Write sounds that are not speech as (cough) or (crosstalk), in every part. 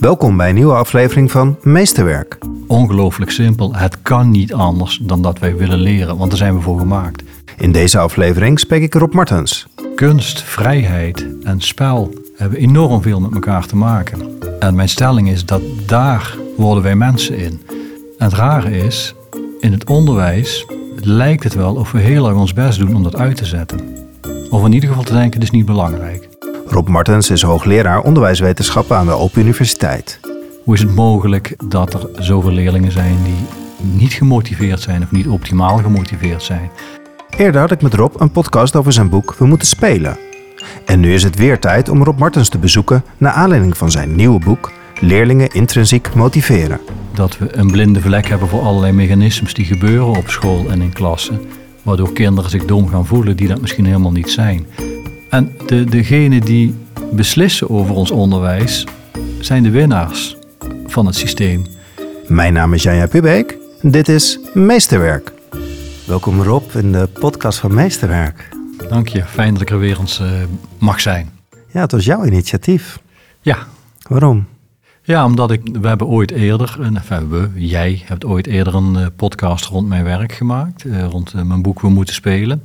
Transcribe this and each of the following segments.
Welkom bij een nieuwe aflevering van Meesterwerk. Ongelooflijk simpel. Het kan niet anders dan dat wij willen leren, want daar zijn we voor gemaakt. In deze aflevering spreek ik Rob Martens. Kunst, vrijheid en spel hebben enorm veel met elkaar te maken. En mijn stelling is dat daar worden wij mensen in. En het rare is, in het onderwijs lijkt het wel of we heel erg ons best doen om dat uit te zetten. Of in ieder geval te denken, het is niet belangrijk. Rob Martens is hoogleraar onderwijswetenschappen aan de Open Universiteit. Hoe is het mogelijk dat er zoveel leerlingen zijn die niet gemotiveerd zijn of niet optimaal gemotiveerd zijn? Eerder had ik met Rob een podcast over zijn boek We moeten spelen. En nu is het weer tijd om Rob Martens te bezoeken naar aanleiding van zijn nieuwe boek Leerlingen intrinsiek motiveren. Dat we een blinde vlek hebben voor allerlei mechanismes die gebeuren op school en in klassen. Waardoor kinderen zich dom gaan voelen die dat misschien helemaal niet zijn. En de, degenen die beslissen over ons onderwijs zijn de winnaars van het systeem. Mijn naam is Janja Pubeek en dit is Meesterwerk. Welkom Rob in de podcast van Meesterwerk. Dank je, fijn dat ik er weer eens uh, mag zijn. Ja, het was jouw initiatief. Ja. Waarom? Ja, omdat ik, we hebben ooit eerder, enfin we, jij hebt ooit eerder een uh, podcast rond mijn werk gemaakt, rond mijn boek We Moeten Spelen.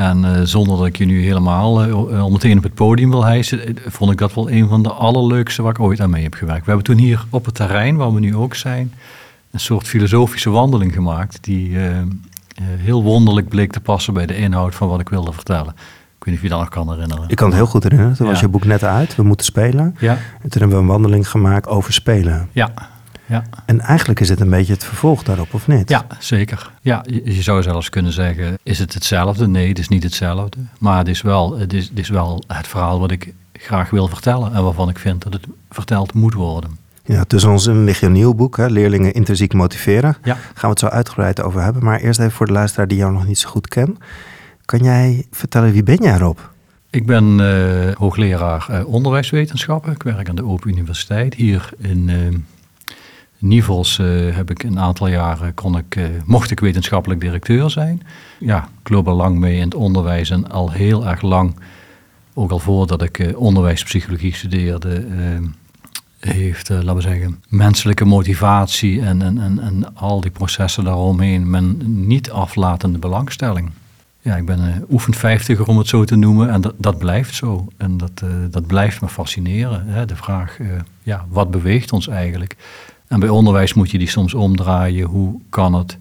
En uh, zonder dat ik je nu helemaal uh, al meteen op het podium wil hijsen, vond ik dat wel een van de allerleukste waar ik ooit aan mee heb gewerkt. We hebben toen hier op het terrein, waar we nu ook zijn, een soort filosofische wandeling gemaakt die uh, heel wonderlijk bleek te passen bij de inhoud van wat ik wilde vertellen. Ik weet niet of je dat nog kan herinneren. Ik kan het heel goed herinneren. Toen ja. was je boek net uit, We moeten spelen. Ja. En toen hebben we een wandeling gemaakt over spelen. Ja, ja. En eigenlijk is het een beetje het vervolg daarop, of niet? Ja, zeker. Ja, je, je, zou zelfs kunnen zeggen, is het hetzelfde? Nee, het is niet hetzelfde. Maar het is wel het, is, het, is wel het verhaal wat ik graag wil vertellen en waarvan ik vind dat het verteld moet worden. Ja, tussen ons een nieuw boek, hè, Leerlingen intrinsiek motiveren. Ja. Gaan we het zo uitgebreid over hebben. Maar eerst even voor de luisteraar die jou nog niet zo goed kent. Kan jij vertellen, wie ben jij Rob? Ik ben uh, hoogleraar uh, onderwijswetenschappen. Ik werk aan de Open Universiteit hier in... Uh, Nivels uh, heb ik een aantal jaren, kon ik, uh, mocht ik wetenschappelijk directeur zijn. Ja, ik loop al lang mee in het onderwijs en al heel erg lang, ook al voordat ik uh, onderwijspsychologie studeerde, heeft, laten we zeggen, menselijke motivatie en, en, en, en al die processen daaromheen mijn niet aflatende belangstelling. Ja, ik ben een oefend vijftiger om het zo te noemen en dat, dat blijft zo. En dat, dat blijft me fascineren. Hè? De vraag, ja, wat beweegt ons eigenlijk? En bij onderwijs moet je die soms omdraaien. Hoe kan het?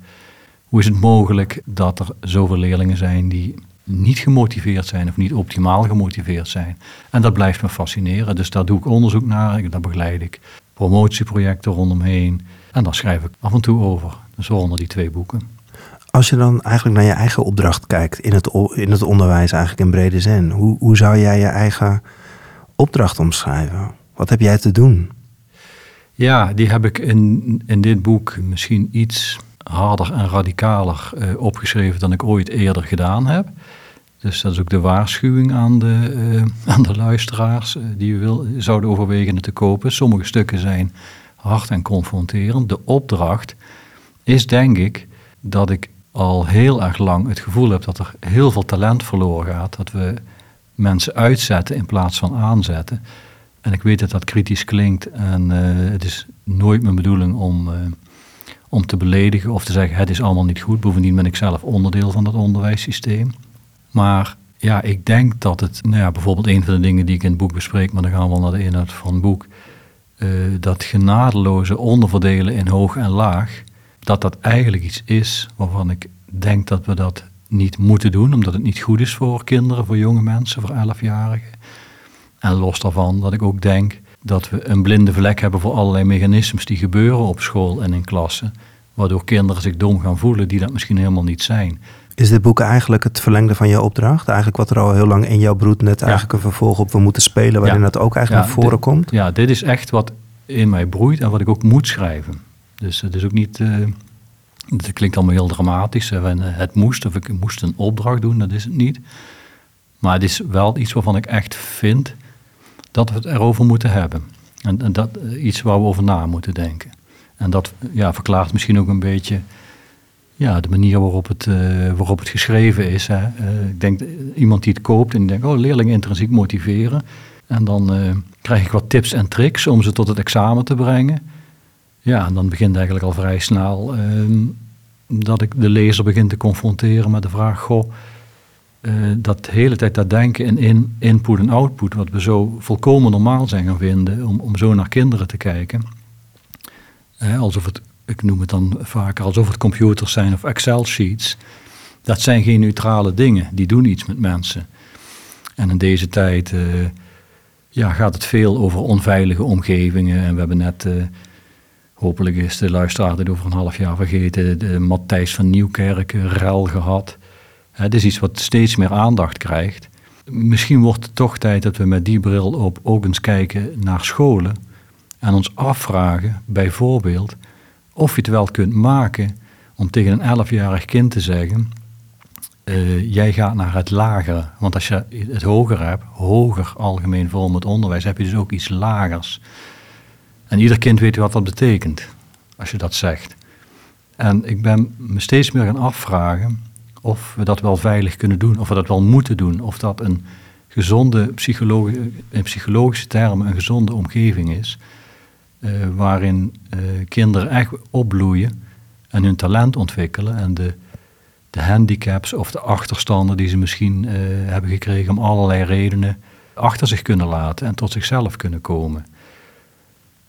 Hoe is het mogelijk dat er zoveel leerlingen zijn die niet gemotiveerd zijn of niet optimaal gemotiveerd zijn? En dat blijft me fascineren. Dus daar doe ik onderzoek naar, daar begeleid ik promotieprojecten rondomheen. En daar schrijf ik af en toe over. Dus waaronder die twee boeken. Als je dan eigenlijk naar je eigen opdracht kijkt in het, in het onderwijs, eigenlijk in brede zin, hoe, hoe zou jij je eigen opdracht omschrijven? Wat heb jij te doen? Ja, die heb ik in, in dit boek misschien iets harder en radicaler uh, opgeschreven dan ik ooit eerder gedaan heb. Dus dat is ook de waarschuwing aan de, uh, aan de luisteraars uh, die wil, zouden overwegen het te kopen. Sommige stukken zijn hard en confronterend. De opdracht is denk ik dat ik al heel erg lang het gevoel heb dat er heel veel talent verloren gaat. Dat we mensen uitzetten in plaats van aanzetten. En ik weet dat dat kritisch klinkt en uh, het is nooit mijn bedoeling om, uh, om te beledigen of te zeggen het is allemaal niet goed. Bovendien ben ik zelf onderdeel van dat onderwijssysteem. Maar ja, ik denk dat het, nou ja, bijvoorbeeld een van de dingen die ik in het boek bespreek, maar dan gaan we wel naar de inhoud van het boek, uh, dat genadeloze onderverdelen in hoog en laag, dat dat eigenlijk iets is waarvan ik denk dat we dat niet moeten doen, omdat het niet goed is voor kinderen, voor jonge mensen, voor elfjarigen. En los daarvan dat ik ook denk dat we een blinde vlek hebben voor allerlei mechanismes die gebeuren op school en in klassen. Waardoor kinderen zich dom gaan voelen die dat misschien helemaal niet zijn. Is dit boek eigenlijk het verlengde van je opdracht? Eigenlijk wat er al heel lang in jouw broed net eigenlijk een vervolg op we moeten spelen, waarin ja. dat ook eigenlijk ja, naar voren dit, komt? Ja, dit is echt wat in mij broeit en wat ik ook moet schrijven. Dus het is ook niet. Uh, het klinkt allemaal heel dramatisch. Hè, het moest of ik moest een opdracht doen, dat is het niet. Maar het is wel iets waarvan ik echt vind dat we het erover moeten hebben. En, dat iets waar we over na moeten denken. En dat ja, verklaart misschien ook een beetje ja, de manier waarop het, uh, waarop het geschreven is. Hè. Uh, ik denk iemand die het koopt en die denkt, oh, leerlingen intrinsiek motiveren. En dan eh, krijg ik wat tips en tricks om ze tot het examen te brengen. Ja, en dan begint eigenlijk al vrij snel ehm, dat ik de lezer begin te confronteren met de vraag: Goh, uh, dat hele tijd dat denken in, in input en output, wat we zo volkomen normaal zijn gaan vinden, om, om zo naar kinderen te kijken. alsof het, ik noem het dan vaker, alsof het computers zijn of Excel-sheets. Dat zijn geen neutrale dingen, die doen iets met mensen. En in deze tijd uh, ja, gaat het veel over onveilige omgevingen. En we hebben net, hopelijk is de luisteraar dit over een half jaar vergeten, de Matthijs van Nieuwkerk rel gehad. Het is iets wat steeds meer aandacht krijgt. Misschien wordt het toch tijd dat we met die bril op ook eens kijken naar scholen en ons afvragen, bijvoorbeeld, of je het wel kunt maken om tegen een elfjarig kind te zeggen: uh, Jij gaat naar het lagere. Want als je het hoger hebt, hoger algemeen vormend onderwijs, heb je dus ook iets lagers. En ieder kind weet wat dat betekent, als je dat zegt. En ik ben me steeds meer gaan afvragen of we dat wel veilig kunnen doen, of we dat wel moeten doen, of dat een gezonde, in psychologische termen, een gezonde omgeving is, uh, waarin uh, kinderen echt opbloeien en hun talent ontwikkelen en de, de handicaps of de achterstanden die ze misschien uh, hebben gekregen om allerlei redenen achter zich kunnen laten en tot zichzelf kunnen komen.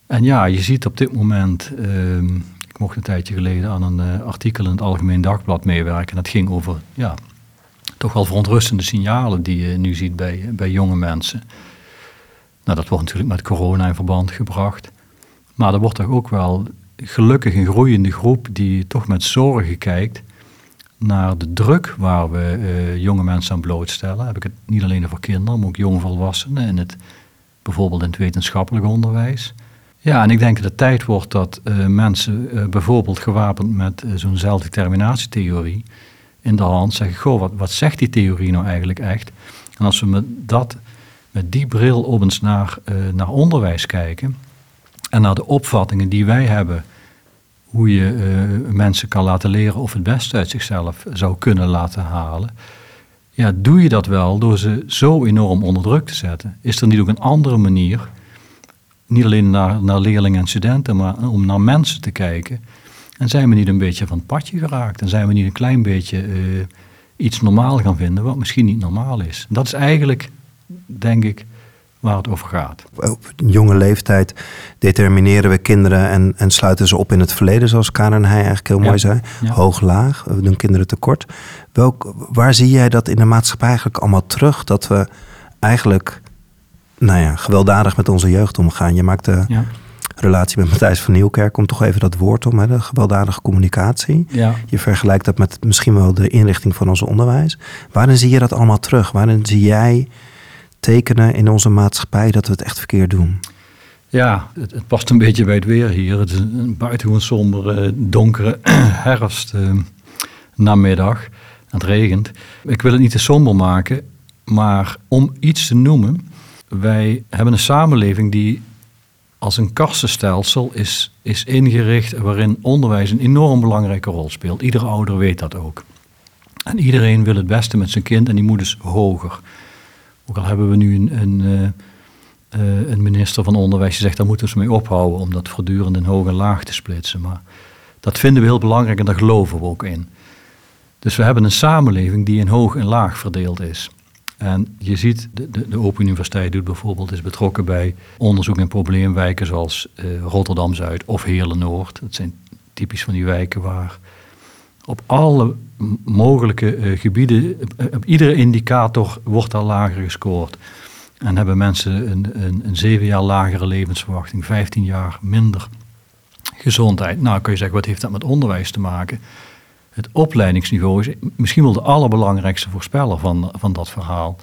En ja, je ziet op dit moment ehm, mocht een tijdje geleden aan een uh, artikel in het Algemeen Dagblad meewerken. Dat ging over ja, toch wel verontrustende signalen die je nu ziet bij, bij jonge mensen. Nou, dat wordt natuurlijk met corona in verband gebracht. Maar er wordt toch ook wel gelukkig een groeiende groep die toch met zorgen kijkt naar de druk waar we uh, jonge mensen aan blootstellen. Heb ik het niet alleen over kinderen, maar ook jongvolwassenen in het, bijvoorbeeld in het wetenschappelijk onderwijs. Ja, en ik denk dat het tijd wordt dat uh, mensen uh, bijvoorbeeld gewapend met uh, zo'n zelfdeterminatietheorie in de hand zeggen, goh, wat, wat zegt die theorie nou eigenlijk echt? En als we met, dat, met die bril op eens naar, naar onderwijs kijken en naar de opvattingen die wij hebben, hoe je mensen kan laten leren of het beste uit zichzelf zou kunnen laten halen, ja, doe je dat wel door ze zo enorm onder druk te zetten? Is er niet ook een andere manier niet alleen naar, naar leerlingen en studenten, maar om naar mensen te kijken. En zijn we niet een beetje van het padje geraakt? En zijn we niet een klein beetje uh, iets normaal gaan vinden, wat misschien niet normaal is? Dat is eigenlijk, denk ik, waar het over gaat. Op jonge leeftijd determineren we kinderen en, en sluiten ze op in het verleden, zoals Karen hij eigenlijk heel mooi zei. Ja. Hoog, laag, we doen kinderen tekort. Welk, waar zie jij dat in de maatschappij eigenlijk allemaal terug? Dat we eigenlijk nou ja, gewelddadig met onze jeugd omgaan. Je maakt de ja. relatie met Matthijs van Nieuwkerk, komt toch even dat woord om, hè, de gewelddadige communicatie. Ja. Je vergelijkt dat met misschien wel de inrichting van ons onderwijs. Waarin zie je dat allemaal terug? Waarin zie jij tekenen in onze maatschappij dat we het echt verkeerd doen? Ja, het, het past een beetje bij het weer hier. Het is een buitengewoon sombere, donkere (clears throat) herfst uh, namiddag. Het regent. Ik wil het niet te somber maken, maar om iets te noemen wij hebben een samenleving die als een kastenstelsel is, is ingericht waarin onderwijs een enorm belangrijke rol speelt. Iedere ouder weet dat ook. En iedereen wil het beste met zijn kind en die moet dus hoger. Ook al hebben we nu een, een, uh, uh, een minister van Onderwijs die zegt, daar moeten we mee ophouden om dat voortdurend in hoog en laag te splitsen. Maar dat vinden we heel belangrijk en daar geloven we ook in. Dus we hebben een samenleving die in hoog en laag verdeeld is. En je ziet, de, de, Open Universiteit doet bijvoorbeeld, is betrokken bij onderzoek in probleemwijken zoals uh, Rotterdam-Zuid of Heerlen-Noord. Dat zijn typisch van die wijken waar op alle mogelijke uh, gebieden, op iedere indicator wordt al lager gescoord. En hebben mensen een, een, een zeven jaar lagere levensverwachting, 15 jaar minder gezondheid. Nou kun je zeggen, wat heeft dat met onderwijs te maken? Het opleidingsniveau is misschien wel de allerbelangrijkste voorspeller van, van dat verhaal.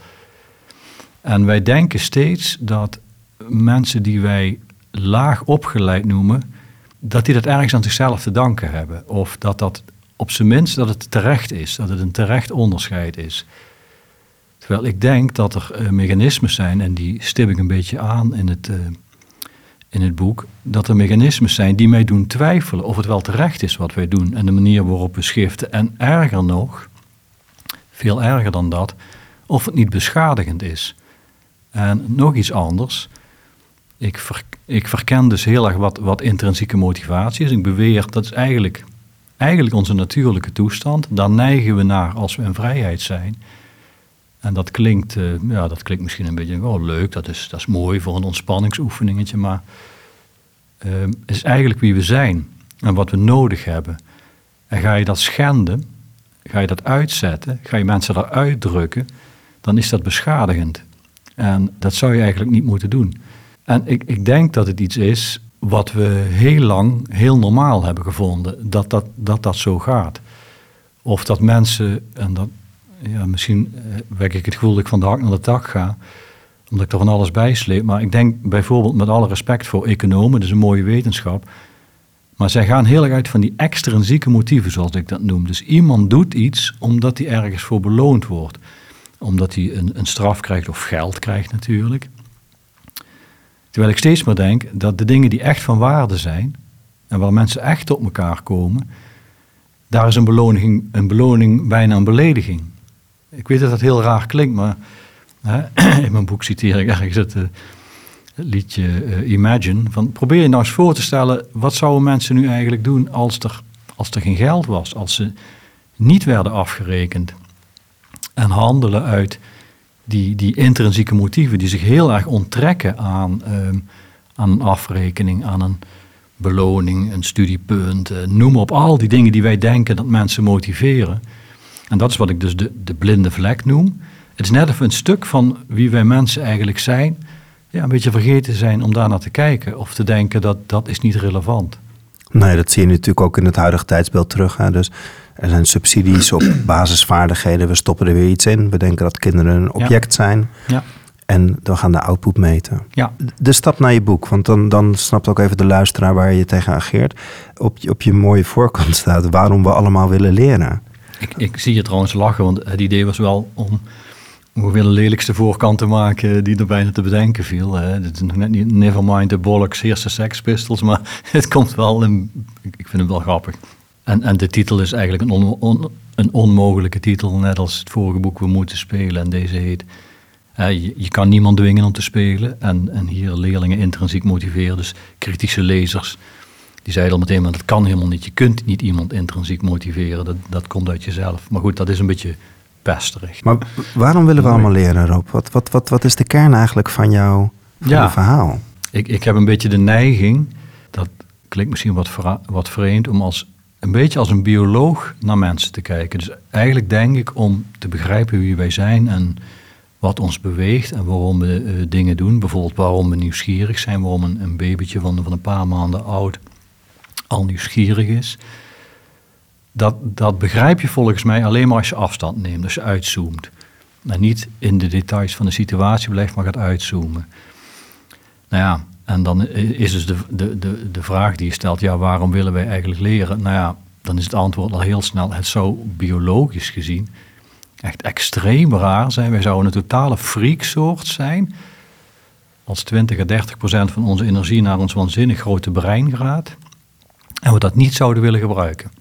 En wij denken steeds dat mensen die wij laag opgeleid noemen, dat die dat ergens aan zichzelf te danken hebben. Of dat dat op zijn minst dat het terecht is, dat het een terecht onderscheid is. Terwijl ik denk dat er uh, mechanismes zijn, en die stip ik een beetje aan in het, uh, in het boek, dat er mechanismes zijn die mij doen twijfelen of het wel terecht is wat wij doen en de manier waarop we schiften. En erger nog, veel erger dan dat, of het niet beschadigend is. En nog iets anders. Ik, ik verken dus heel erg wat, wat intrinsieke motivatie is. Ik beweer dat is eigenlijk, eigenlijk onze natuurlijke toestand. Daar neigen we naar als we in vrijheid zijn. En dat klinkt, uh, ja, dat klinkt misschien een beetje oh, leuk, dat is, dat is mooi voor een ontspanningsoefeningetje, maar uh, is eigenlijk wie we zijn en wat we nodig hebben. En ga je dat schenden, ga je dat uitzetten, ga je mensen eruit drukken, dan is dat beschadigend. En dat zou je eigenlijk niet moeten doen. En ik, ik denk dat het iets is wat we heel lang heel normaal hebben gevonden, dat dat, dat, dat zo gaat. Of dat mensen, en dat, ja, misschien eh, wek ik het gevoel dat ik van de hak naar de tak ga, omdat ik er van alles bij sleep. Maar ik denk bijvoorbeeld met alle respect voor economen, dat is een mooie wetenschap. Maar zij gaan heel erg uit van die extrinsieke motieven, zoals ik dat noem. Dus iemand doet iets omdat hij ergens voor beloond wordt. Omdat hij een, een straf krijgt of geld krijgt natuurlijk. Terwijl ik steeds meer denk dat de dingen die echt van waarde zijn, en waar mensen echt op elkaar komen, daar is een beloning, een beloning bijna een belediging. Ik weet dat dat heel raar klinkt, maar hè, (clears throat) in mijn boek citeer ik ergens het, uh, liedje uh, Imagine. Van, probeer je nou eens voor te stellen, wat zouden mensen nu eigenlijk doen als er, als er geen geld was, als ze niet werden afgerekend en handelen uit die, die intrinsieke motieven die zich heel erg onttrekken aan, um, aan een afrekening, aan een beloning, een studiepunt, uh, noem op al die dingen die wij denken dat mensen motiveren. En dat is wat ik dus de, de blinde vlek noem. Het is net even een stuk van wie wij mensen eigenlijk zijn, ja, een beetje vergeten zijn om daar naar te kijken of te denken dat dat is niet relevant. Nee, dat zie je natuurlijk ook in het huidige tijdsbeeld terug. Hè. Dus er zijn subsidies op (clears throat) basisvaardigheden. We stoppen er weer iets in. We denken dat kinderen een object zijn. Ja. En we gaan de output meten. Ja. De stap naar je boek, want dan, dan snapt ook even de luisteraar waar je tegen ageert. Op, op je mooie voorkant staat waarom we allemaal willen leren. Ik, zie je trouwens lachen, want het idee was wel om ongeveer de lelijkste voorkant te maken die er bijna te bedenken viel. Hè. Dit is nog net niet Nevermind the Bollocks, eerste Sex Pistols, maar (laughs) het komt wel, ik vind het wel grappig. En, en de titel is eigenlijk een, een onmogelijke titel, net als het vorige boek We moeten spelen. En deze heet, je, je, kan niemand dwingen om te spelen. En, en hier leerlingen intrinsiek motiveren, dus kritische lezers. Die zeiden al meteen, maar dat kan helemaal niet. Je kunt niet iemand intrinsiek motiveren, dat, dat komt uit jezelf. Maar goed, dat is een beetje pesterig. Maar waarom willen we allemaal leren, Rob? Wat, wat, wat, wat is de kern eigenlijk van jouw ja, verhaal? Ik, ik heb een beetje de neiging, dat klinkt misschien wat, wat vreemd, om als een beetje als een bioloog naar mensen te kijken. Dus eigenlijk denk ik om te begrijpen wie wij zijn en wat ons beweegt en waarom we uh, dingen doen. Bijvoorbeeld waarom we nieuwsgierig zijn, waarom een, een babytje van, van een paar maanden oud al nieuwsgierig is. Dat, dat begrijp je volgens mij alleen maar als je afstand neemt, als je uitzoomt. En niet in de details van de situatie blijft, maar gaat uitzoomen. Nou ja, en dan is dus de, de, de, de vraag die je stelt, ja, waarom willen wij eigenlijk leren? Nou ja, dan is het antwoord al heel snel, het zou biologisch gezien echt extreem raar zijn. Wij zouden een totale freaksoort zijn als 20 à 30 procent van onze energie naar ons waanzinnig grote brein gaat en we dat niet zouden willen gebruiken.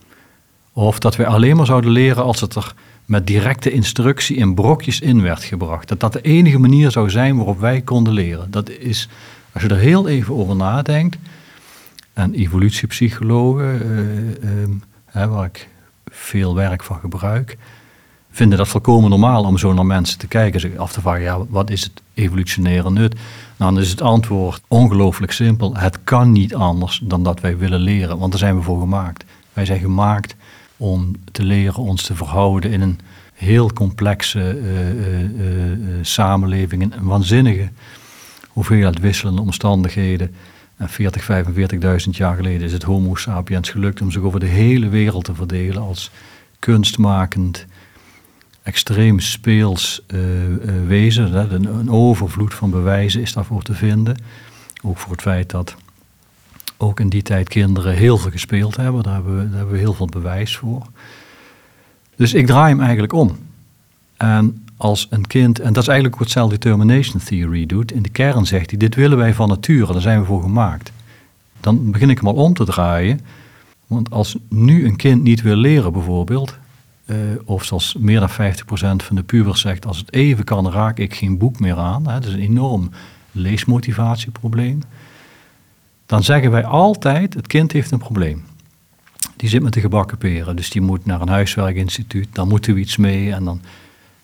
Of dat we alleen maar zouden leren als het er met directe instructie in brokjes in werd gebracht. Dat dat de enige manier zou zijn waarop wij konden leren. Dat is als je er heel even over nadenkt, en evolutiepsychologen, uh, uh, waar ik veel werk van gebruik, vinden dat volkomen normaal om zo naar mensen te kijken. Zich af te vragen, ja, wat is het evolutionaire nut? Nou, dan is het antwoord ongelooflijk simpel. Het kan niet anders dan dat wij willen leren, want daar zijn we voor gemaakt. Wij zijn gemaakt om te leren ons te verhouden in een heel complexe uh, samenleving, een waanzinnige hoeveelheid wisselende omstandigheden. En 40, 45.000 jaar geleden is het Homo sapiens gelukt om zich over de hele wereld te verdelen als kunstmakend, extreem speels uh, uh, wezen. Een, een, overvloed van bewijzen is daarvoor te vinden. Ook voor het feit dat ook in die tijd kinderen heel veel gespeeld hebben. Daar hebben we, daar hebben we heel veel bewijs voor. Dus ik draai hem eigenlijk om. En als een kind, en dat is eigenlijk wat self-determination theory doet. In de kern zegt hij, dit willen wij van nature, daar zijn we voor gemaakt. Dan begin ik hem al om te draaien. Want als nu een kind niet wil leren bijvoorbeeld, Uh, of zoals meer dan 50% van de pubers zegt, als het even kan, raak ik geen boek meer aan. Hè. Dat is een enorm leesmotivatieprobleem. Dan zeggen wij altijd, het kind heeft een probleem. Die zit met de gebakken peren, dus die moet naar een huiswerkinstituut. Dan moeten we iets mee en dan...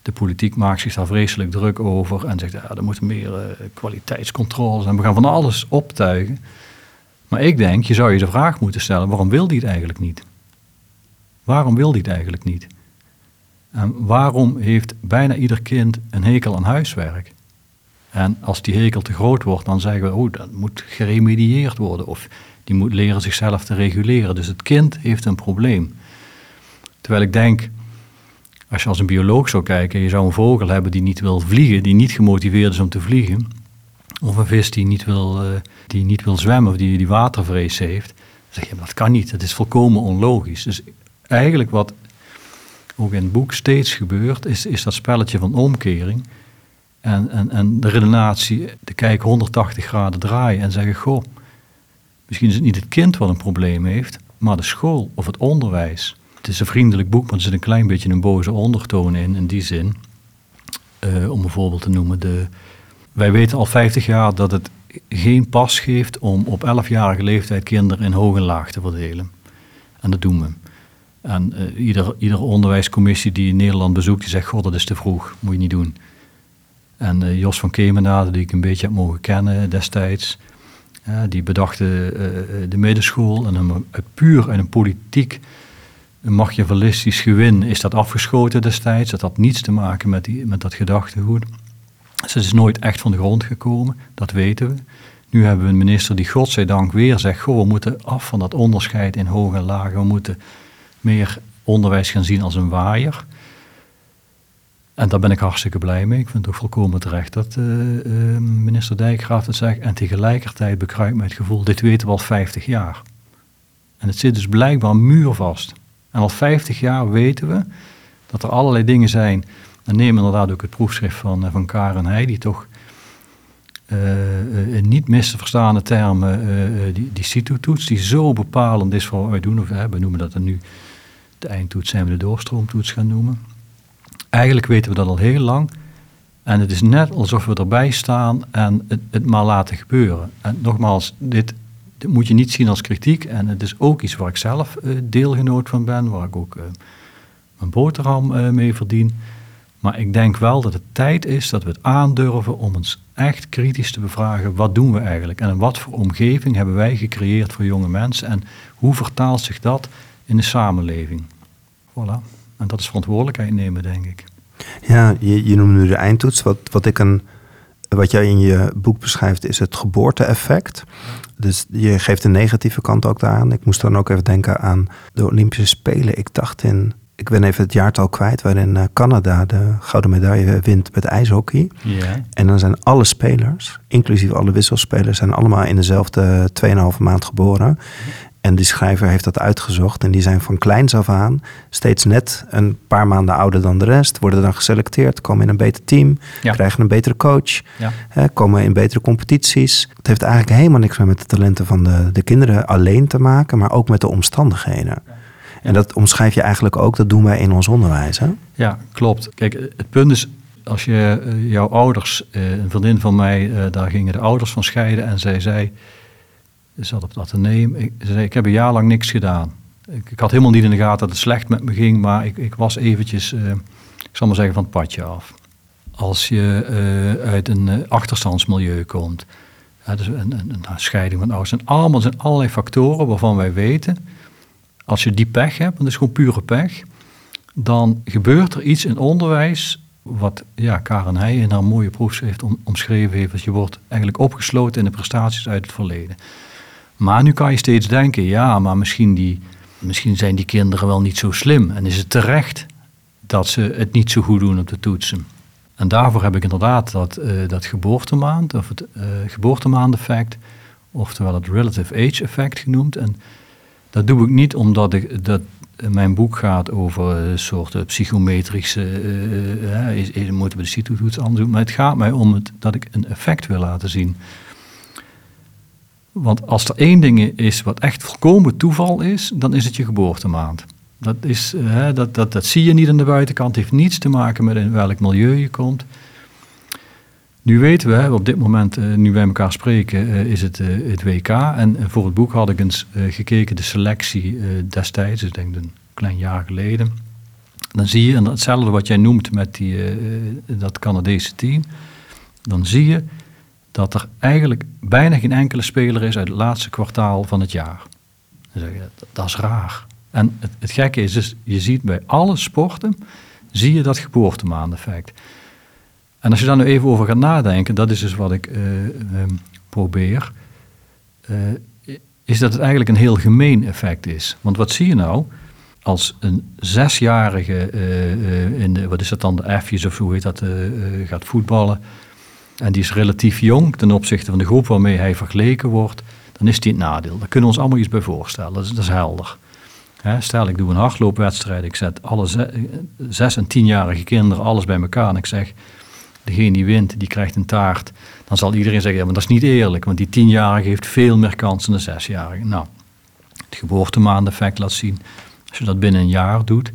De politiek maakt zich daar vreselijk druk over en zegt, ja, er moeten meer uh, kwaliteitscontroles en we gaan van alles optuigen. Maar ik denk, je zou je de vraag moeten stellen, waarom wil die het eigenlijk niet? Waarom wil die het eigenlijk niet? En waarom heeft bijna ieder kind een hekel aan huiswerk? En als die hekel te groot wordt, dan zeggen we, oh, dat moet geremedieerd worden. Of die moet leren zichzelf te reguleren. Dus het kind heeft een probleem. Terwijl ik denk, als je als een bioloog zou kijken, je zou een vogel hebben die niet wil vliegen, die niet gemotiveerd is om te vliegen. Of een vis die niet wil, uh, die niet wil zwemmen of die, die watervrees heeft. Dan zeg je, dat kan niet, dat is volkomen onlogisch. Dus eigenlijk wat ook in het boek steeds gebeurt, is, is dat spelletje van omkering. En, en, en de redenatie, de kijk 180 graden draaien en zeggen, goh, misschien is het niet het kind wat een probleem heeft, maar de school of het onderwijs. Het is een vriendelijk boek, maar er zit een klein beetje een boze ondertoon in, in die zin. Uh, om een voorbeeld te noemen, de, wij weten al 50 jaar dat het geen pas geeft om op 11-jarige leeftijd kinderen in hoog en laag te verdelen. En dat doen we. En uh, ieder, iedere onderwijscommissie die Nederland bezoekt, die zegt, god, dat is te vroeg, moet je niet doen. En uh, Jos van Kemenade, die ik een beetje heb mogen kennen destijds, uh, die bedacht de middenschool en een, puur uit een politiek, een machiavellistisch gewin is dat afgeschoten destijds. Dat had niets te maken met, die, met dat gedachtegoed. Dus het is nooit echt van de grond gekomen, dat weten we. Nu hebben we een minister die godzijdank weer zegt, goh, we moeten af van dat onderscheid in hoog en laag. We moeten meer onderwijs gaan zien als een waaier. En daar ben ik hartstikke blij mee. Ik vind het ook volkomen terecht dat uh, uh, minister Dijkgraaf het zegt. En tegelijkertijd bekruipt mij het gevoel, dit weten we al 50 jaar. En het zit dus blijkbaar muurvast. En al 50 jaar weten we dat er allerlei dingen zijn. En neem inderdaad ook het proefschrift van, van Karen Heij, die toch in niet mis te verstaande termen die, die CITO-toets, die zo bepalend is voor uitdoen, of we noemen dat dan nu de eindtoets zijn we de doorstroomtoets gaan noemen. Eigenlijk weten we dat al heel lang. En het is net alsof we erbij staan en het, het maar laten gebeuren. En nogmaals, dit, moet je niet zien als kritiek. En het is ook iets waar ik zelf uh, deelgenoot van ben, waar ik ook uh, mijn boterham uh, mee verdien. Maar ik denk wel dat het tijd is dat we het aandurven om ons echt kritisch te bevragen. Wat doen we eigenlijk? En wat voor omgeving hebben wij gecreëerd voor jonge mensen? En hoe vertaalt zich dat in de samenleving. Voilà. En dat is verantwoordelijkheid nemen, denk ik. Ja, je, je noemt nu de eindtoets. Wat, wat, ik een, wat jij in je boek beschrijft is het geboorte-effect. Dus je geeft een negatieve kant ook daaraan. Ik moest dan ook even denken aan de Olympische Spelen. Ik dacht in, ik ben even het jaartal kwijt, waarin eh, Canada de gouden medaille wint met ijshockey. Ja. En dan zijn alle spelers, inclusief alle wisselspelers, zijn allemaal in dezelfde 2,5 maand geboren. En die schrijver heeft dat uitgezocht. En die zijn van kleins af aan steeds net een paar maanden ouder dan de rest. Worden dan geselecteerd, komen in een beter team, krijgen een betere coach, ja. hè, komen in betere competities. Het heeft eigenlijk helemaal niks meer met de talenten van de, de kinderen alleen te maken, maar ook met de omstandigheden. En dat omschrijf je eigenlijk ook, dat doen wij in ons onderwijs. Hè? Ja, klopt. Kijk, het punt is, als je uh, jouw ouders, uh, een vriendin van mij, uh, daar gingen de ouders van scheiden en zij zei zat op het ateneum. Ik, ze zei, ik heb een jaar lang niks gedaan. Ik, had helemaal niet in de gaten dat het slecht met me ging, maar ik, ik was eventjes, uh, ik zal maar zeggen, van het padje af. Als je uh, uit een uh, achterstandsmilieu komt, dus een, een, een, scheiding van ouders, zijn allemaal zijn allerlei factoren waarvan wij weten, als je die pech hebt, en dat is gewoon pure pech, dan gebeurt er iets in onderwijs wat ja, Karen Heij in haar mooie proefschrift om, omschreven heeft. Dat je wordt eigenlijk opgesloten in de prestaties uit het verleden. Maar nu kan je steeds denken, ja, maar misschien, die, misschien zijn die kinderen wel niet zo slim. En is het terecht dat ze het niet zo goed doen op de toetsen. En daarvoor heb ik inderdaad dat, uh, dat geboortemaand, of het uh, geboortemaandeffect, oftewel het relative age effect genoemd. En dat doe ik niet omdat ik, dat mijn boek gaat over een soort psychometrische, uh, is, moeten we de CITO-toets anders doen, maar het gaat mij om het, dat ik een effect wil laten zien. Want als er één ding is wat echt volkomen toeval is, dan is het je geboortemaand. Dat, is, hè, dat, dat, dat zie je niet aan de buitenkant. Heeft niets te maken met in welk milieu je komt. Nu weten we, op dit moment, uh, nu wij elkaar spreken, uh, is het, het WK. En voor het boek had ik eens gekeken, de selectie destijds, dus ik denk een klein jaar geleden. Dan zie je, en hetzelfde wat jij noemt met die, dat Canadese team, dan zie je dat er eigenlijk bijna geen enkele speler is uit het laatste kwartaal van het jaar. Dan zeg je, dat, is raar. En het, het, gekke is dus, je ziet bij alle sporten, zie je dat geboortemaandeffect. En als je daar nu even over gaat nadenken, dat is dus wat ik uh, um, probeer, uh, is dat het eigenlijk een heel gemeen effect is. Want wat zie je nou? Als een zesjarige, uh, in de, wat is dat dan, de F's of hoe heet dat, gaat voetballen, en die is relatief jong ten opzichte van de groep waarmee hij vergeleken wordt, dan is die het nadeel. Daar kunnen we ons allemaal iets bij voorstellen, dat is, dat is helder. stel, ik doe een hardloopwedstrijd, ik zet alle zes en tienjarige kinderen alles bij elkaar en ik zeg, degene die wint, die krijgt een taart. Dan zal iedereen zeggen, ja, maar dat is niet eerlijk, want die tienjarige heeft veel meer kans dan de zesjarige. Nou, het geboortemaandeffect laat zien, als je dat binnen een jaar doet,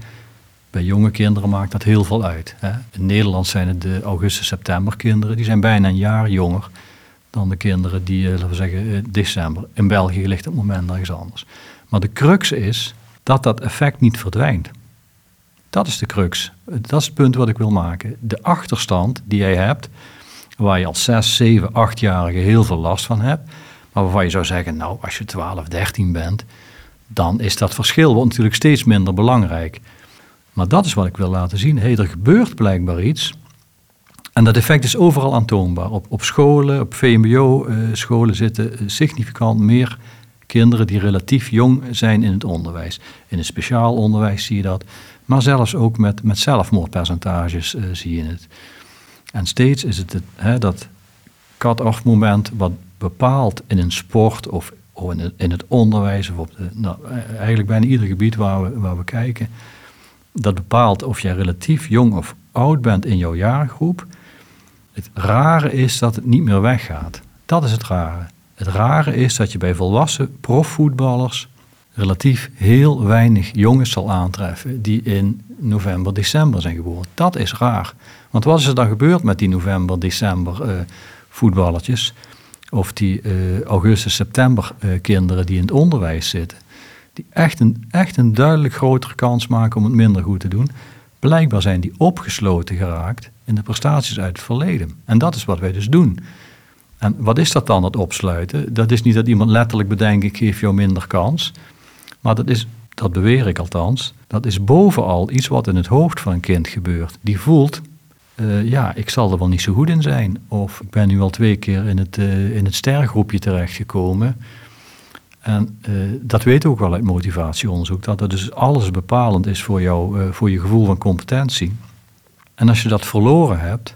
bij jonge kinderen maakt dat heel veel uit. Hè. In Nederland zijn het de augustus-september kinderen, die zijn bijna een jaar jonger dan de kinderen die, eh, laten we zeggen, eh, december. In België ligt het moment ergens anders. Maar de crux is dat dat effect niet verdwijnt. Dat is de crux. Dat is het punt wat ik wil maken. De achterstand die jij hebt, waar je als 6, 7, 8-jarige heel veel last van hebt, maar waarvan je zou zeggen, nou, als je 12, 13 bent, dan is dat verschil wordt natuurlijk steeds minder belangrijk. Maar dat is wat ik wil laten zien. Hey, er gebeurt blijkbaar iets. En dat effect is overal aantoonbaar. Op, op scholen, op VMBO-scholen eh, zitten significant meer kinderen die relatief jong zijn in het onderwijs. In het speciaal onderwijs zie je dat. Maar zelfs ook met, met zelfmoordpercentages uh, zie je het. En steeds is het, het hè, dat cut-off moment wat bepaalt in een sport of, of in, het, in, het, onderwijs of op de, nou, eigenlijk bijna ieder gebied waar we, waar we kijken. Dat bepaalt of jij relatief jong of oud bent in jouw jaargroep. Het rare is dat het niet meer weggaat. Dat is het rare. Het rare is dat je bij volwassen profvoetballers relatief heel weinig jongens zal aantreffen die in november, december zijn geboren. Dat is raar. Want wat is er dan gebeurd met die november, december uh, voetballertjes? Of die uh, augustus, september uh, kinderen die in het onderwijs zitten. Die echt een, echt een duidelijk grotere kans maken om het minder goed te doen. Blijkbaar zijn die opgesloten geraakt in de prestaties uit het verleden. En dat is wat wij dus doen. En wat is dat dan, het opsluiten? Dat is niet dat iemand letterlijk bedenkt, ik geef jou minder kans. Maar dat is, dat beweer ik althans, dat is bovenal iets wat in het hoofd van een kind gebeurt. Die voelt, uh, ja, ik zal er wel niet zo goed in zijn. Of ik ben nu al twee keer in het, uh, in het stergroepje terechtgekomen. En uh, dat weten we ook wel uit motivatieonderzoek, dat dat dus alles bepalend is voor, jou, voor je gevoel van competentie. En als je dat verloren hebt,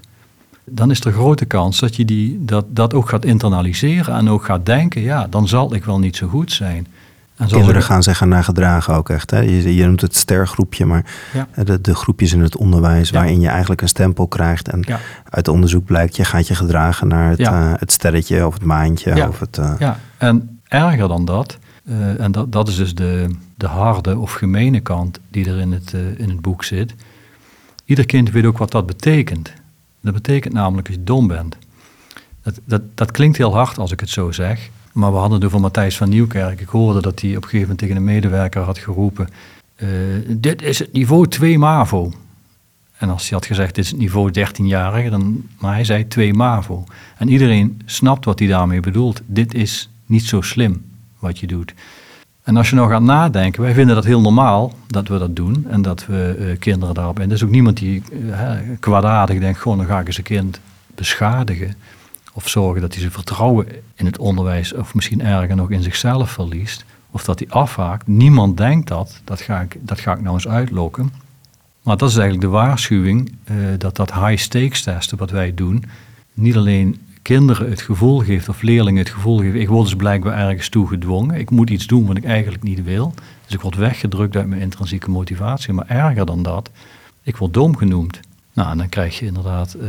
dan is er grote kans dat je die, dat, dat ook gaat internaliseren en ook gaat denken, ja, dan zal ik wel niet zo goed zijn. En Kinderen gaan zich naar gedragen ook echt. Hè? Je, je noemt het stergroepje, maar de, de, groepjes in het onderwijs waarin je eigenlijk een stempel krijgt. En uit onderzoek blijkt, je gaat je gedragen naar het, uh, het sterretje of het maantje. Of het, uh... Ja, en erger dan dat, uh, en dat, dat is dus de, de harde of gemene kant die er in het, in het boek zit. Ieder kind weet ook wat dat betekent. Dat betekent namelijk dat je dom bent. Dat, dat, dat klinkt heel hard als ik het zo zeg. Maar we hadden het over Matthijs van Nieuwkerk. Ik hoorde dat hij op een gegeven moment tegen een medewerker had geroepen... Uh, dit is het niveau 2 MAVO. En als hij had gezegd, dit is het niveau 13-jarige, dan... Maar hij zei 2 MAVO. En iedereen snapt wat hij daarmee bedoelt. Dit is niet zo slim wat je doet. En als je nou gaat nadenken, wij vinden dat heel normaal dat we dat doen en dat we uh, kinderen daarop. En er is ook niemand die uh, kwaadaardig denkt: gewoon dan ga ik eens een kind beschadigen. Of zorgen dat hij zijn vertrouwen in het onderwijs, of misschien erger nog in zichzelf verliest. Of dat hij afhaakt. Niemand denkt dat. Dat ga ik, dat ga ik nou eens uitlokken. Maar dat is eigenlijk de waarschuwing uh, dat dat high stakes testen wat wij doen. Niet alleen kinderen het gevoel geeft, of leerlingen het gevoel geeft, ik word dus blijkbaar ergens toe gedwongen. Ik moet iets doen wat ik eigenlijk niet wil. Dus ik word weggedrukt uit mijn intrinsieke motivatie. Maar erger dan dat, ik word dom genoemd. Nou, en dan krijg je inderdaad uh,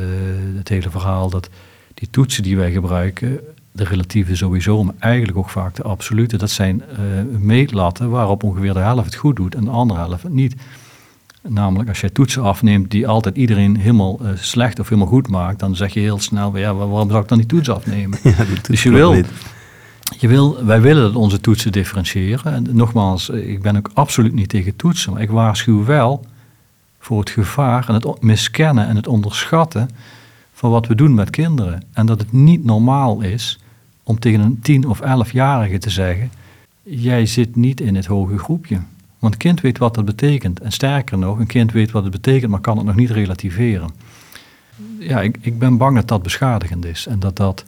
het hele verhaal dat die toetsen die wij gebruiken, de relatieve sowieso, maar eigenlijk ook vaak de absolute. Dat zijn uh, meetlatten waarop ongeveer de helft het goed doet en de andere helft het niet. Namelijk, als jij toetsen afneemt die altijd iedereen helemaal uh, slecht of helemaal goed maakt, dan zeg je heel snel, ja, waarom zou ik dan die toets afnemen? (laughs) Ja, die toets dus je wil, je wil, wij willen dat onze toetsen differentiëren. En nogmaals, ik ben ook absoluut niet tegen toetsen, maar ik waarschuw wel voor het gevaar en het miskennen en het onderschatten van wat we doen met kinderen. En dat het niet normaal is om tegen een tien- of elfjarige te zeggen: Jij zit niet in het hoge groepje. Want een kind weet wat dat betekent. En sterker nog, een kind weet wat het betekent, maar kan het nog niet relativeren. Ja, ik, ik ben bang dat dat beschadigend is. En dat dat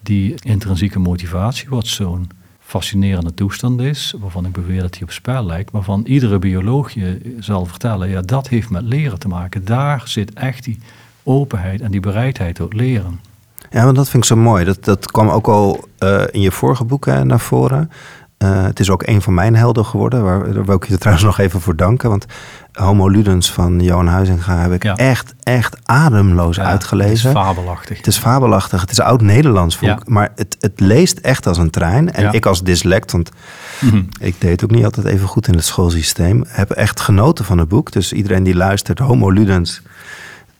die intrinsieke motivatie, wat zo'n fascinerende toestand is, waarvan ik beweer dat die op spel lijkt, waarvan iedere bioloog je zal vertellen, ja, dat heeft met leren te maken. Daar zit echt die openheid en die bereidheid tot leren. Ja, want dat vind ik zo mooi. Dat, dat kwam ook al uh, in je vorige boeken naar voren. Uh, het is ook een van mijn helden geworden, waar, daar wil ik je (laughs) trouwens nog even voor danken. Want Homo Ludens van Johan Huizinga heb ik ja. echt, echt ademloos ja, uitgelezen. Het is fabelachtig. Het is fabelachtig. Het is oud-Nederlands, ja. maar het, het leest echt als een trein. En ik als dyslect, want mm -hmm. ik deed ook niet altijd even goed in het schoolsysteem, heb echt genoten van het boek. Dus iedereen die luistert, Homo Ludens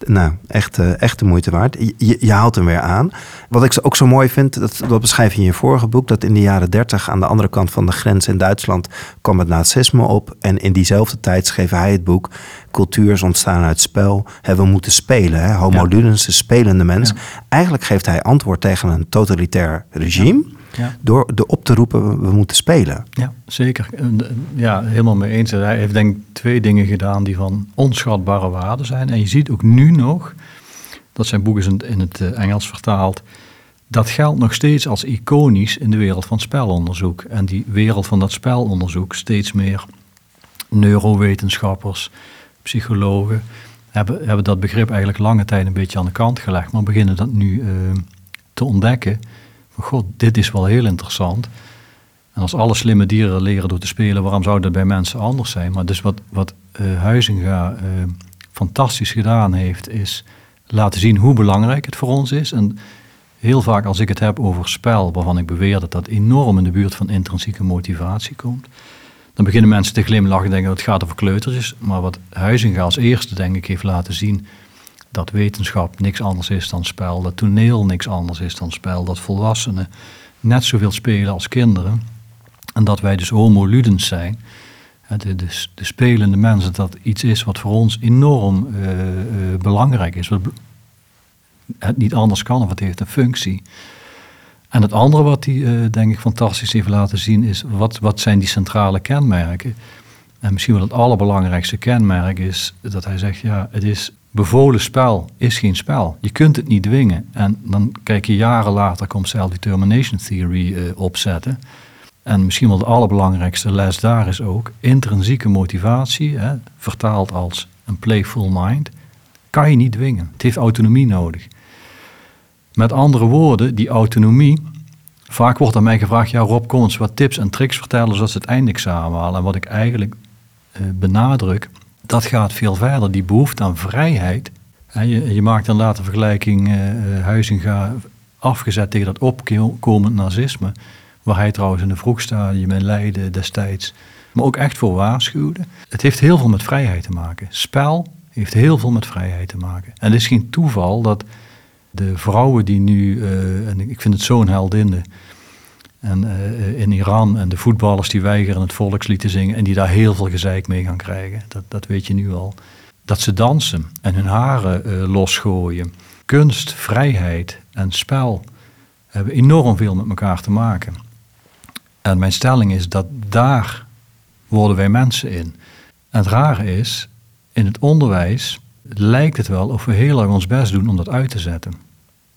nou, echt, uh, echt de moeite waard. Je, je, haalt hem weer aan. Wat ik ook zo mooi vind, dat, dat beschrijf je in je vorige boek, dat in de jaren dertig aan de andere kant van de grens in Duitsland kwam het nazisme op. En in diezelfde tijd schreef hij het boek Cultuur is ontstaan uit spel. Hebben we moeten spelen. Hè? Homo ja. ludens, de spelende mens. Eigenlijk geeft hij antwoord tegen een totalitair regime. Ja. Ja. Door de op te roepen, we moeten spelen. Ja, zeker. Ja, helemaal mee eens. Hij heeft denk ik twee dingen gedaan die van onschatbare waarde zijn. En je ziet ook nu nog, dat zijn boek is in het Engels vertaald, dat geldt nog steeds als iconisch in de wereld van spelonderzoek. En die wereld van dat spelonderzoek, steeds meer neurowetenschappers, psychologen, hebben, hebben dat begrip eigenlijk lange tijd een beetje aan de kant gelegd, maar beginnen dat nu uh, te ontdekken god, dit is wel heel interessant. En als alle slimme dieren leren door te spelen, waarom zou dat bij mensen anders zijn? Maar dus wat, wat uh, Huizinga uh, fantastisch gedaan heeft, is laten zien hoe belangrijk het voor ons is. En heel vaak als ik het heb over spel, waarvan ik beweer dat dat enorm in de buurt van intrinsieke motivatie komt, dan beginnen mensen te glimlachen en denken het gaat over kleutertjes. Maar wat Huizinga als eerste, denk ik, heeft laten zien, dat wetenschap niks anders is dan spel, dat toneel niks anders is dan spel, dat volwassenen net zoveel spelen als kinderen en dat wij dus homo ludens zijn. De, de, de, spelende mensen, dat iets is wat voor ons enorm uh, uh, belangrijk is. Wat het niet anders kan of het heeft een functie. En het andere wat hij, uh, denk ik, fantastisch heeft laten zien is wat, wat zijn die centrale kenmerken. En misschien wel het allerbelangrijkste kenmerk is dat hij zegt, ja, het is bevolen spel is geen spel. Je kunt het niet dwingen. En dan kijk je jaren later, komt self-determination theory uh, opzetten. En misschien wel de allerbelangrijkste les daar is ook intrinsieke motivatie, hè, vertaald als een playful mind, kan je niet dwingen. Het heeft autonomie nodig. Met andere woorden, die autonomie. Vaak wordt aan mij gevraagd: ja, Rob, kom eens wat tips en tricks vertellen zodat ze het eindexamen halen. En wat ik eigenlijk uh, benadruk, dat gaat veel verder. Die behoefte aan vrijheid. Je, je maakt dan later vergelijking uh, Huizinga afgezet tegen dat opkomend nazisme. Waar hij trouwens in een vroeg stadium in Leiden destijds. Maar ook echt voor waarschuwde. Het heeft heel veel met vrijheid te maken. Spel heeft heel veel met vrijheid te maken. En het is geen toeval dat de vrouwen die nu, uh, en ik vind het zo'n heldin, en uh, in Iran en de voetballers die weigeren het volkslied te zingen en die daar heel veel gezeik mee gaan krijgen. Dat, dat weet je nu al. Dat ze dansen en hun haren uh, losgooien. Kunst, vrijheid en spel hebben enorm veel met elkaar te maken. En mijn stelling is dat daar worden wij mensen in. En het rare is, in het onderwijs lijkt het wel of we heel erg ons best doen om dat uit te zetten.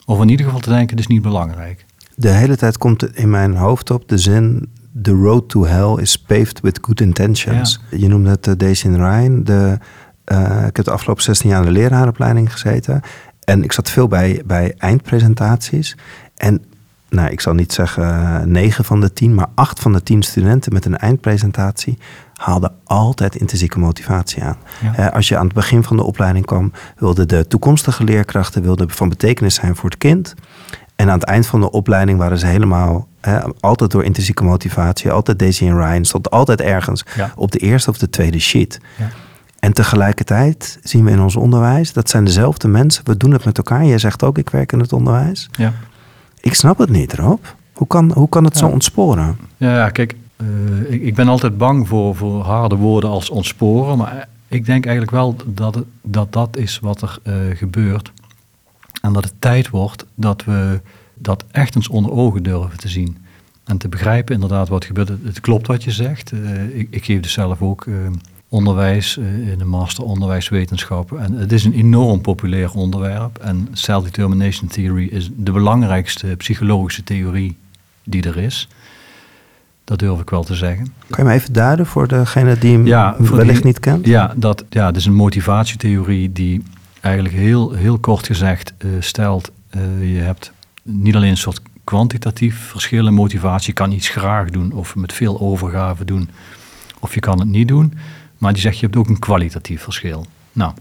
Of in ieder geval te denken, het is niet belangrijk de hele tijd komt in mijn hoofd op de zin... The road to hell is paved with good intentions. Je noemde het uh, Daisy Ryan. De, uh, ik heb de afgelopen 16 jaar in de lerarenopleiding gezeten. En ik zat veel bij, bij eindpresentaties. En nou, ik zal niet zeggen 9 van de 10, maar 8 van de 10 studenten met een eindpresentatie haalden altijd intrinsieke motivatie aan. Ja. als je aan het begin van de opleiding kwam, wilden de toekomstige leerkrachten wilden van betekenis zijn voor het kind. En aan het eind van de opleiding waren ze helemaal, hè, altijd door intrinsieke motivatie, altijd Daisy en Ryan, stond altijd ergens op de eerste of de tweede sheet. Ja. En tegelijkertijd zien we in ons onderwijs, dat zijn dezelfde mensen, we doen het met elkaar. Jij zegt ook, ik werk in het onderwijs. Ja. Ik snap het niet, Rob. Hoe kan, hoe kan het zo ontsporen? Ja, kijk, uh, ik, ik, ben altijd bang voor, voor harde woorden als ontsporen. Maar ik denk eigenlijk wel dat dat, dat is wat er uh, gebeurt. En dat het tijd wordt dat we dat echt eens onder ogen durven te zien. En te begrijpen inderdaad wat gebeurt. Het klopt wat je zegt. Uh, ik, ik, geef dus zelf ook onderwijs in de master onderwijswetenschappen. En het is een enorm populair onderwerp. En self-determination theory is de belangrijkste psychologische theorie die er is. Dat durf ik wel te zeggen. Kan je me even duiden voor degene die hem ja, wellicht niet kent? Ja, dat, ja, het is een motivatietheorie die eigenlijk heel, heel kort gezegd uh, stelt... Uh, je hebt niet alleen een soort kwantitatief verschil in motivatie. Je kan iets graag doen of met veel overgave doen. Of je kan het niet doen. Maar die zegt je hebt ook een kwalitatief verschil. Nou,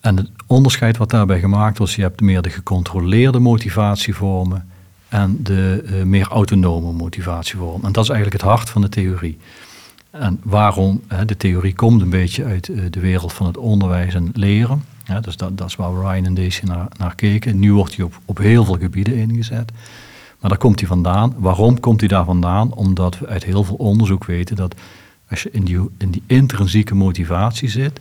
en het onderscheid wat daarbij gemaakt was... je hebt meer de gecontroleerde motivatievormen en de uh, meer autonome motivatievorm. En dat is eigenlijk het hart van de theorie. En waarom? De theorie komt een beetje uit uh, de wereld van het onderwijs en leren. Dus dat, dat is waar Ryan en Daisy naar, naar keken. Nu wordt hij op, op heel veel gebieden ingezet. Maar daar komt hij vandaan. Waarom komt hij daar vandaan? Omdat we uit heel veel onderzoek weten dat als je in die, in die intrinsieke motivatie zit,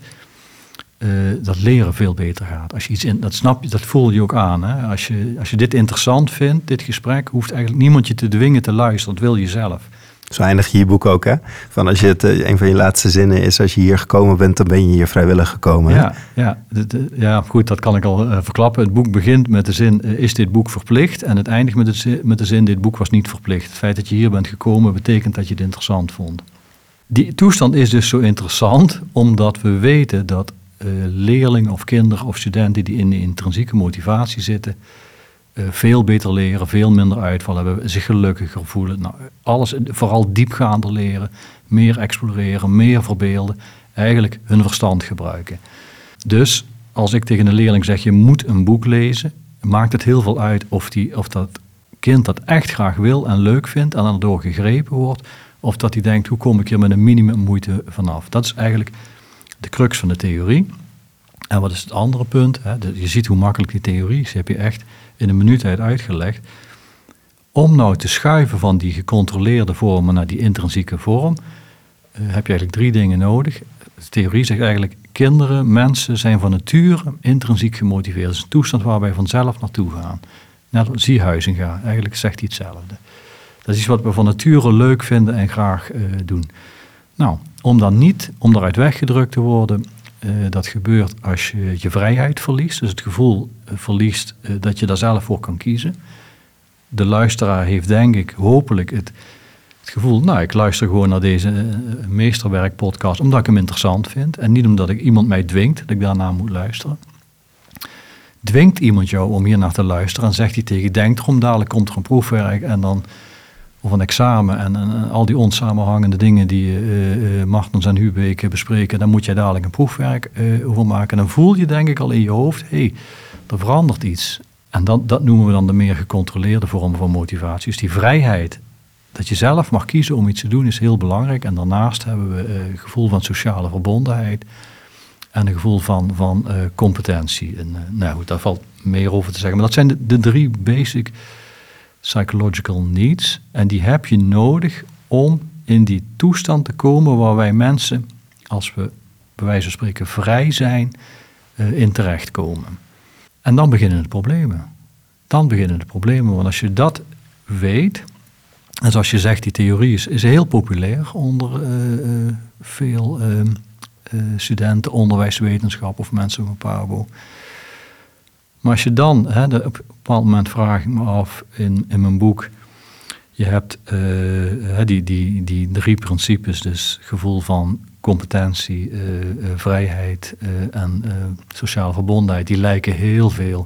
uh, dat leren veel beter gaat. Als je iets in, dat snap je, dat voel je ook aan. Hè? Als, je, als je dit interessant vindt, dit gesprek, hoeft eigenlijk niemand je te dwingen te luisteren. Dat wil je zelf. Zo eindig je je boek ook, hè? Van als je het, eh, een van je laatste zinnen is, als je hier gekomen bent, dan ben je hier vrijwillig gekomen. Ja, ja, ja, goed, dat kan ik al uh, verklappen. Het boek begint met de zin, is dit boek verplicht? En het eindigt met, met de zin, dit boek was niet verplicht. Het feit dat je hier bent gekomen, betekent dat je het interessant vond. Die toestand is dus zo interessant, omdat we weten dat uh, leerlingen of kinderen of studenten die in de intrinsieke motivatie zitten, veel beter leren, veel minder uitval hebben, zich gelukkiger voelen. Nou, alles, vooral diepgaander leren, meer exploreren, meer verbeelden, eigenlijk hun verstand gebruiken. Dus als ik tegen een leerling zeg, je moet een boek lezen, maakt het heel veel uit of, die, of dat kind dat echt graag wil en leuk vindt en daardoor gegrepen wordt, of dat hij denkt, hoe kom ik hier met een minimum moeite vanaf. Dat is eigenlijk de crux van de theorie. En wat is het andere punt? Je ziet hoe makkelijk die theorie is. heb je echt in een minuut uitgelegd. Om nou te schuiven van die gecontroleerde vormen naar die intrinsieke vorm, uh, heb je eigenlijk drie dingen nodig. De theorie zegt eigenlijk, kinderen, mensen zijn van nature intrinsiek gemotiveerd. Dat is een toestand waar wij vanzelf naartoe gaan. Net als ziehuizen gaan, eigenlijk zegt hij hetzelfde. Dat is iets wat we van nature leuk vinden en graag uh, doen. Nou, om dan niet, om daaruit weggedrukt te worden, dat gebeurt als je je vrijheid verliest. Dus het gevoel uh, verliest uh, dat je daar zelf voor kan kiezen. De luisteraar heeft denk ik hopelijk het, het gevoel, nou ik luister gewoon naar deze meesterwerk podcast omdat ik hem interessant vind. En niet omdat ik iemand mij dwingt dat ik daarna moet luisteren. Dwingt iemand jou om hier naar te luisteren en zegt hij tegen, denk erom, dadelijk komt er een proefwerk en dan of een examen en, al die onsamenhangende dingen die uh, uh, Martens en Hubeek bespreken, dan moet jij dadelijk een proefwerk uh, over maken. En dan voel je denk ik al in je hoofd, hé, hey, er verandert iets. En dat, dat noemen we dan de meer gecontroleerde vorm van motivatie. Dus die vrijheid, dat je zelf mag kiezen om iets te doen, is heel belangrijk. En daarnaast hebben we een gevoel van sociale verbondenheid en een gevoel van, van competentie. En nou goed, daar valt meer over te zeggen. Maar dat zijn de drie basic psychological needs. En die heb je nodig om in die toestand te komen waar wij mensen, als we bij wijze van spreken vrij zijn, uh, in terechtkomen. En dan beginnen de problemen. Dan beginnen de problemen, want als je dat weet, en zoals je zegt, die theorie is, is heel populair onder uh, uh, veel studenten, onderwijswetenschap of mensen van Pabo. Maar als je dan, hè, op een bepaald moment vraag ik me af in, in mijn boek, je hebt uh, die, die, die drie principes, dus gevoel van competentie, uh, uh, vrijheid en sociale verbondenheid, die lijken heel veel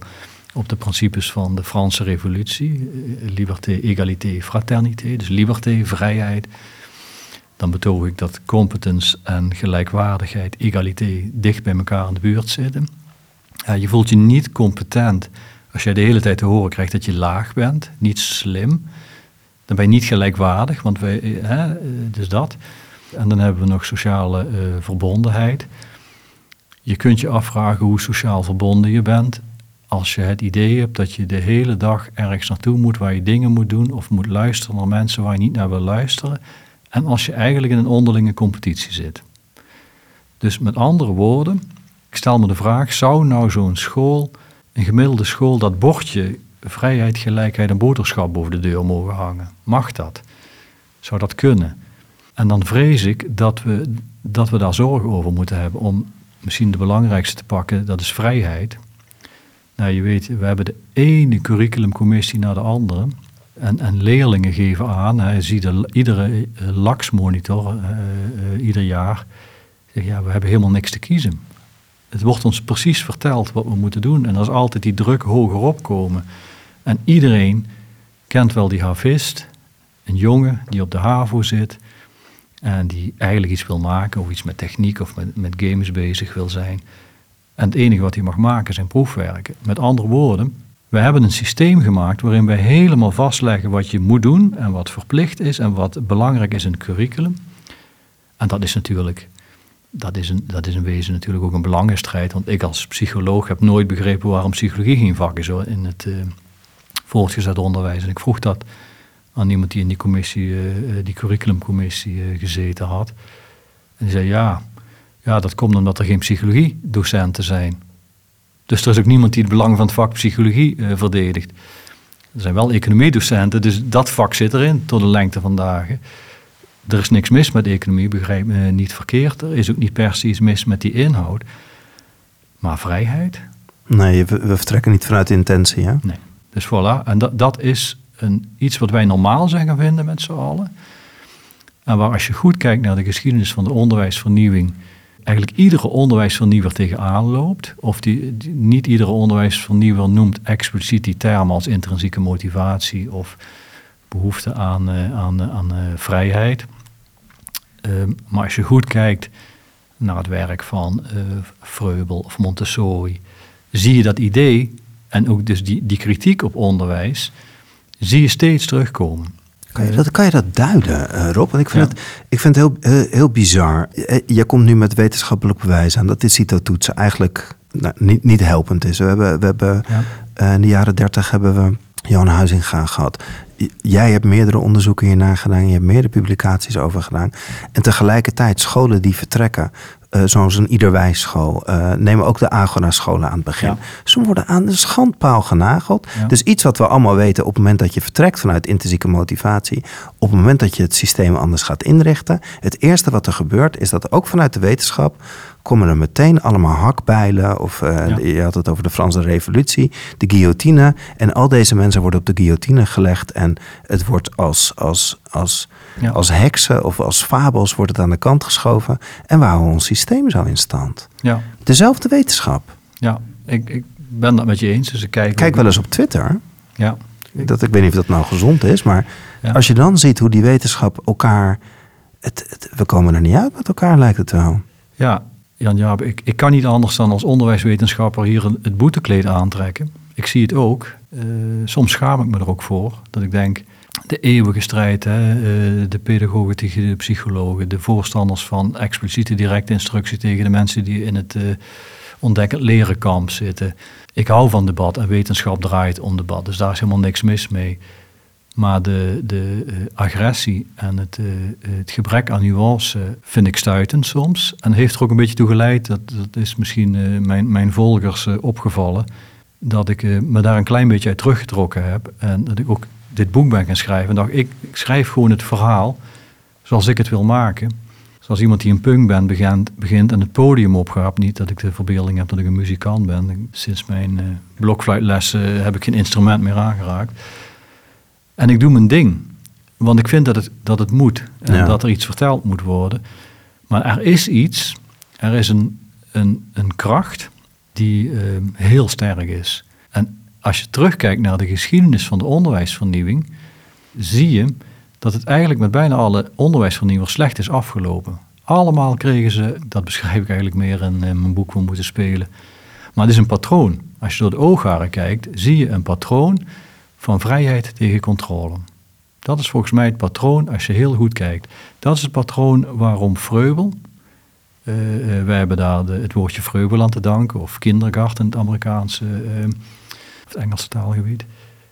op de principes van de Franse revolutie. liberté, égalité, fraternité, dus liberté, vrijheid. Dan betoog ik dat competence en gelijkwaardigheid, egalité, dicht bij elkaar in de buurt zitten. Ja, je voelt je niet competent Als jij de hele tijd te horen krijgt dat je laag bent, niet slim, dan ben je niet gelijkwaardig, want wij, hè, dus dat. En dan hebben we nog sociale verbondenheid. Je kunt je afvragen hoe sociaal verbonden je bent als je het idee hebt dat je de hele dag ergens naartoe moet waar je dingen moet doen of moet luisteren naar mensen waar je niet naar wil luisteren. En als je eigenlijk in een onderlinge competitie zit. Dus met andere woorden, ik stel me de vraag, zou nou zo'n school, een gemiddelde school, dat bordje vrijheid, gelijkheid en boterschap boven de deur mogen hangen? Mag dat? Zou dat kunnen? En dan vrees ik dat we, dat we daar zorgen over moeten hebben om misschien de belangrijkste te pakken, dat is vrijheid. Nou, je weet, we hebben de ene curriculumcommissie naar de andere. En, en leerlingen geven aan, hij ziet iedere uh, LAX-monitor uh, ieder jaar. Ja, we hebben helemaal niks te kiezen. Het wordt ons precies verteld wat we moeten doen. En er is altijd die druk hoger opkomen. En iedereen kent wel die havist, een jongen die op de HAVO zit en die eigenlijk iets wil maken of iets met techniek of met, met games bezig wil zijn. En het enige wat hij mag maken zijn proefwerken. Met andere woorden, we hebben een systeem gemaakt waarin wij helemaal vastleggen wat je moet doen en wat verplicht is en wat belangrijk is in het curriculum. En dat is natuurlijk, dat is een, dat is in wezen natuurlijk ook een belangenstrijd. Want ik als psycholoog heb nooit begrepen waarom psychologie geen vak is hoor, in het uh, voortgezet onderwijs. En ik vroeg dat aan iemand die in die commissie, uh, die curriculumcommissie gezeten had. En die zei ja, ja, dat komt omdat er geen psychologiedocenten zijn. Dus er is ook niemand die het belang van het vak psychologie verdedigt. Er zijn wel economiedocenten, dus dat vak zit erin tot de lengte van dagen. Er is niks mis met economie, begrijp me niet verkeerd. Er is ook niet per se iets mis met die inhoud. Maar vrijheid? Nee, we, we vertrekken niet vanuit de intentie, hè? Nee. Dus voilà, en dat, dat is een, iets wat wij normaal zijn gaan vinden met z'n allen. En waar als je goed kijkt naar de geschiedenis van de onderwijsvernieuwing eigenlijk iedere onderwijsvernieuwer tegenaan loopt. Of die, niet iedere onderwijsvernieuwer noemt expliciet die term als intrinsieke motivatie of behoefte aan, uh, aan, aan uh, vrijheid. Uh, maar als je goed kijkt naar het werk van Freubel of Montessori, zie je dat idee en ook dus die, die kritiek op onderwijs, zie je steeds terugkomen. Kan je dat, kan je dat duiden, Rob? Want ik vind, het, ik vind het heel, heel, heel bizar. Eh, je komt nu met wetenschappelijk bewijs aan dat dit CITO-toetsen eigenlijk nou, niet, niet helpend is. We hebben, we hebben ja. in de jaren dertig hebben we Johan Huizinga gehad. Jij hebt meerdere onderzoeken hiernaar gedaan. Je hebt meerdere publicaties over gedaan. En tegelijkertijd scholen die vertrekken uh, zoals een iederwijsschool. Uh, nemen ook de Agora-scholen aan het begin. Ja. Ze worden aan de schandpaal genageld. Ja. Dus iets wat we allemaal weten op het moment dat je vertrekt vanuit intrinsieke motivatie. Op het moment dat je het systeem anders gaat inrichten. Het eerste wat er gebeurt is dat ook vanuit de wetenschap komen er meteen allemaal hakbijlen. Of uh, ja. je had het over de Franse revolutie, de guillotine. En al deze mensen worden op de guillotine gelegd. En het wordt als, als, als, ja. als heksen of als fabels wordt het aan de kant geschoven. En we houden ons systeem zo in stand. Ja. Dezelfde wetenschap. Ja, ik, ik ben dat met je eens. Dus ik kijk, kijk wel eens op Twitter. Ja. Dat, ik weet niet of dat nou gezond is, maar ja. als je dan ziet hoe die wetenschap elkaar. Het, het, we komen er niet uit met elkaar, lijkt het wel. Ja, Jan Jaap, ik, ik kan niet anders dan als onderwijswetenschapper hier het boetekleed aantrekken. Ik zie het ook. Uh, soms schaam ik me er ook voor. Dat ik denk, de eeuwige strijd, hè, uh, de pedagogen tegen de psychologen, de voorstanders van expliciete directe instructie tegen de mensen die in het uh, ontdekkend leren kamp zitten. Ik hou van debat en wetenschap draait om debat, dus daar is helemaal niks mis mee. Maar de, de uh, agressie en het, uh, het, gebrek aan nuance vind ik stuitend soms. En heeft er ook een beetje toe geleid, dat, dat is misschien uh, mijn, mijn volgers opgevallen, dat ik me daar een klein beetje uit teruggetrokken heb. En dat ik ook dit boek ben gaan schrijven. En dacht, ik, ik schrijf gewoon het verhaal zoals ik het wil maken. Zoals iemand die een punkband begint, begint en het podium opgaat. Niet dat ik de verbeelding heb dat ik een muzikant ben. Sinds mijn blokfluitlessen heb ik geen instrument meer aangeraakt. En ik doe mijn ding. Want ik vind dat het, dat het moet. En ja. dat er iets verteld moet worden. Maar er is iets. Er is een, een, een kracht die uh, heel sterk is. En als je terugkijkt naar de geschiedenis van de onderwijsvernieuwing, zie je dat het eigenlijk met bijna alle onderwijsvernieuwers slecht is afgelopen. Allemaal kregen ze, dat beschrijf ik eigenlijk meer in, in mijn boek We moeten spelen, Maar het is een patroon. Als je door de oogharen kijkt, zie je een patroon van vrijheid tegen controle. Dat is volgens mij het patroon als je heel goed kijkt. Dat is het patroon waarom Vreubel, uh, wij hebben daar het woordje Vreubel aan te danken, of kindergarten in het Amerikaanse uh, of het Engelse taalgebied,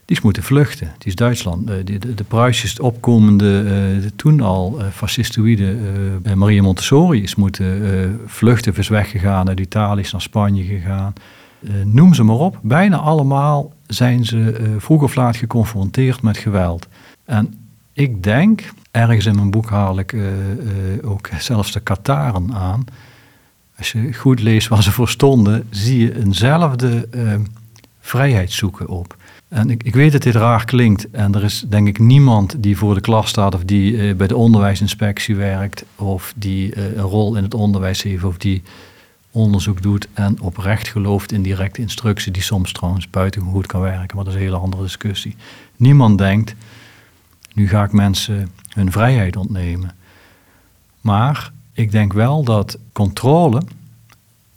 die is moeten vluchten. Die is Duitsland. de, de, de Pruisjes, opkomende, de toen al fascistoïde Maria Montessori is moeten vluchten, is weggegaan uit Italië, is naar Spanje gegaan. Noem ze maar op. Bijna allemaal zijn ze vroeg of laat geconfronteerd met geweld. En ik denk, ergens in mijn boek haal ik uh, ook (laughs) zelfs de Kataren aan. Als je goed leest waar ze voor stonden, zie je eenzelfde vrijheid zoeken op. En ik, ik, weet dat dit raar klinkt. En er is denk ik niemand die voor de klas staat of die bij de onderwijsinspectie werkt. Of die een rol in het onderwijs heeft of die onderzoek doet en oprecht gelooft in directe instructie, die soms trouwens buitengewoon goed kan werken, maar dat is een hele andere discussie. Niemand denkt, nu ga ik mensen hun vrijheid ontnemen. Maar ik denk wel dat controle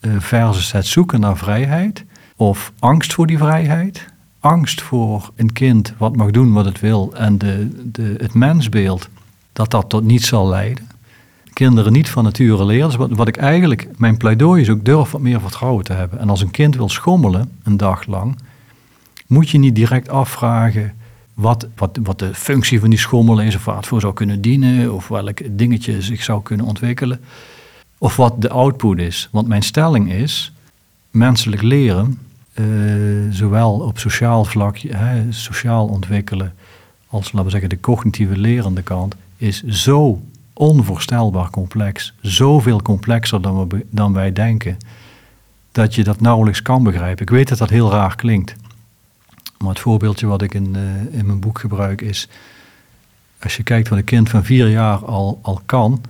uh, versus het zoeken naar vrijheid of angst voor die vrijheid, angst voor een kind wat mag doen wat het wil en de, de, het mensbeeld, dat dat tot niets zal leiden. Kinderen niet van nature leren. Dus wat, ik eigenlijk, mijn pleidooi is ook durf wat meer vertrouwen te hebben. En als een kind wil schommelen een dag lang, moet je niet direct afvragen wat, wat, wat de functie van die schommel is, of waar het voor zou kunnen dienen, of welk dingetje zich zou kunnen ontwikkelen, of wat de output is. Want mijn stelling is, menselijk leren, uh, zowel op sociaal vlak, sociaal ontwikkelen, als laten we zeggen de cognitieve lerende kant, is zo onvoorstelbaar complex, zoveel complexer dan, we, dan wij denken, dat je dat nauwelijks kan begrijpen. Ik weet dat dat heel raar klinkt. Maar het voorbeeldje wat ik in, uh, in mijn boek gebruik is, als je kijkt wat een kind van vier jaar al, al kan,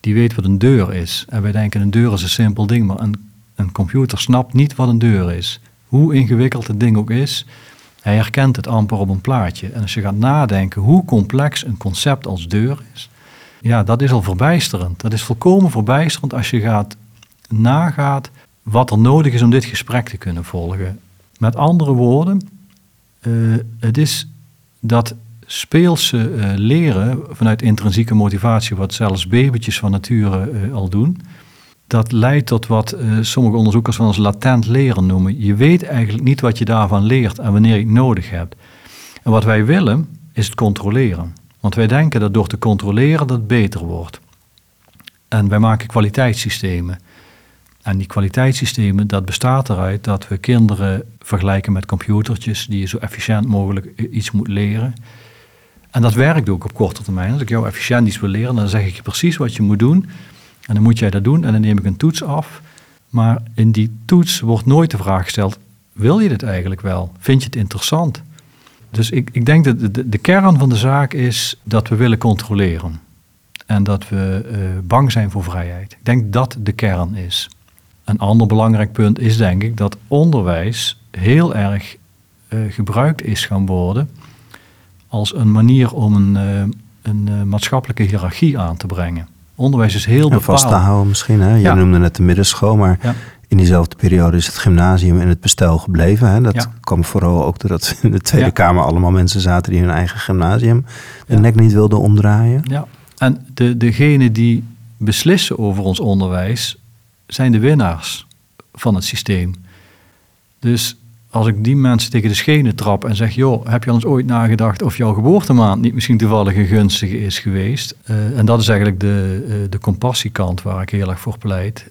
die weet wat een deur is. En wij denken een deur is een simpel ding, maar een, een computer snapt niet wat een deur is. Hoe ingewikkeld het ding ook is, hij herkent het amper op een plaatje. En als je gaat nadenken hoe complex een concept als deur is, ja, dat is al verbijsterend. Dat is volkomen verbijsterend als je gaat nagaat wat er nodig is om dit gesprek te kunnen volgen. Met andere woorden, uh, het is dat speelse uh, leren vanuit intrinsieke motivatie, wat zelfs babytjes van nature uh, al doen, dat leidt tot wat sommige onderzoekers van als latent leren noemen. Je weet eigenlijk niet wat je daarvan leert en wanneer je het nodig hebt. En wat wij willen, is het controleren. Want wij denken dat door te controleren dat het beter wordt. En wij maken kwaliteitssystemen. En die kwaliteitssystemen, dat bestaat eruit dat we kinderen vergelijken met computertjes die je zo efficiënt mogelijk iets moet leren. En dat werkt ook op korte termijn. Als ik jou efficiënt iets wil leren, dan zeg ik je precies wat je moet doen. En dan moet jij dat doen en dan neem ik een toets af. Maar in die toets wordt nooit de vraag gesteld, wil je dit eigenlijk wel? Vind je het interessant? Dus ik, ik denk dat de, de kern van de zaak is dat we willen controleren. En dat we uh, bang zijn voor vrijheid. Ik denk dat de kern is. Een ander belangrijk punt is denk ik dat onderwijs heel erg uh, gebruikt is gaan worden als een manier om een, uh, een maatschappelijke hiërarchie aan te brengen. Onderwijs is heel bepaald. vast te houden misschien. Hè? Je ja. noemde net de middenschool, maar ja. In diezelfde periode is het gymnasium en het bestel gebleven. Hè? Dat ja. kwam vooral ook doordat (laughs) in de Tweede Kamer allemaal mensen zaten die hun eigen gymnasium de nek niet wilden omdraaien. Ja, en de, degenen die beslissen over ons onderwijs zijn de winnaars van het systeem. Dus als ik die mensen tegen de schenen trap en zeg: joh, heb je ons ooit nagedacht of jouw geboortemaand niet misschien toevallig een gunstige is geweest? Uh, en dat is eigenlijk de, uh, de compassiekant waar ik heel erg voor pleit.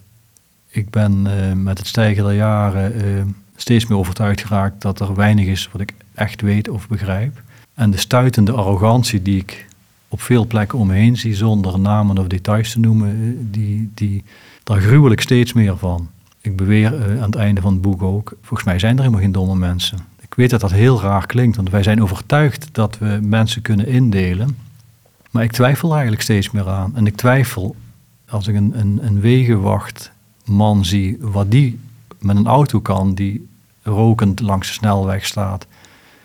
Ik ben uh, met het stijgen der jaren steeds meer overtuigd geraakt dat er weinig is wat ik echt weet of begrijp. En de stuitende arrogantie die ik op veel plekken om me heen zie, zonder namen of details te noemen, die, die, daar gruwel ik steeds meer van. Ik beweer aan het einde van het boek ook, volgens mij zijn er helemaal geen domme mensen. Ik weet dat dat heel raar klinkt, want wij zijn overtuigd dat we mensen kunnen indelen. Maar ik twijfel eigenlijk steeds meer aan. En ik twijfel als ik een, een, een wegenwachtman zie, wat die met een auto kan die rokend langs de snelweg staat.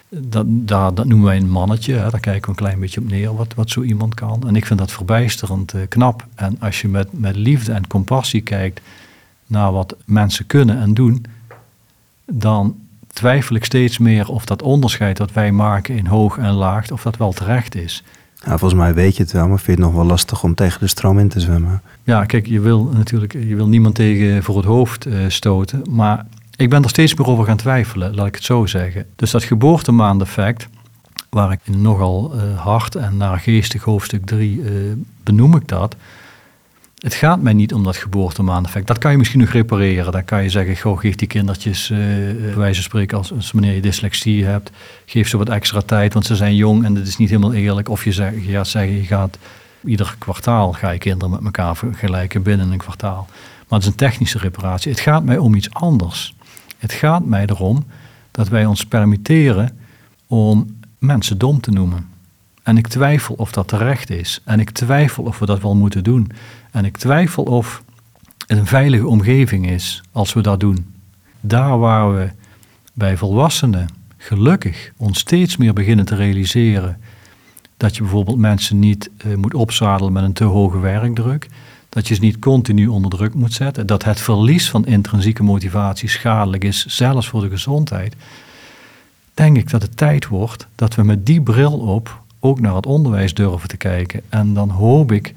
Dat, dat, noemen wij een mannetje, hè. daar kijken we een klein beetje op neer wat, wat zo iemand kan. En ik vind dat verbijsterend uh, knap. En als je met, met liefde en compassie kijkt naar wat mensen kunnen en doen, dan twijfel ik steeds meer of dat onderscheid dat wij maken in hoog en laag, of dat wel terecht is. Ja, volgens mij weet je het wel, maar vind je het nog wel lastig om tegen de stroom in te zwemmen? Ja, kijk, je wil natuurlijk je wil niemand tegen voor het hoofd uh, stoten, maar ik ben er steeds meer over gaan twijfelen, laat ik het zo zeggen. Dus dat geboortemaandeffect, waar ik nogal uh, hard en naar geestig hoofdstuk 3 uh, eh, benoem ik dat. Het gaat mij niet om dat geboortemaandeffect. Dat kan je misschien nog repareren. Dan kan je zeggen, goh, geef die kindertjes, wijze van spreken, als, als wanneer je dyslexie hebt, geef ze wat extra tijd, want ze zijn jong en dat is niet helemaal eerlijk. Of je, zeg, je gaat zeggen, je gaat ieder kwartaal ga je kinderen met elkaar vergelijken binnen een kwartaal. Maar het is een technische reparatie. Het gaat mij om iets anders. Het gaat mij erom dat wij ons permitteren om mensen dom te noemen. En ik twijfel of dat terecht is. En ik twijfel of we dat wel moeten doen. En ik twijfel of het een veilige omgeving is als we dat doen. Daar waar we bij volwassenen gelukkig ons steeds meer beginnen te realiseren dat je bijvoorbeeld mensen niet uh, moet opzadelen met een te hoge werkdruk, dat je ze niet continu onder druk moet zetten, dat het verlies van intrinsieke motivatie schadelijk is, zelfs voor de gezondheid, denk ik dat het tijd wordt dat we met die bril op ook naar het onderwijs durven te kijken. En dan hoop ik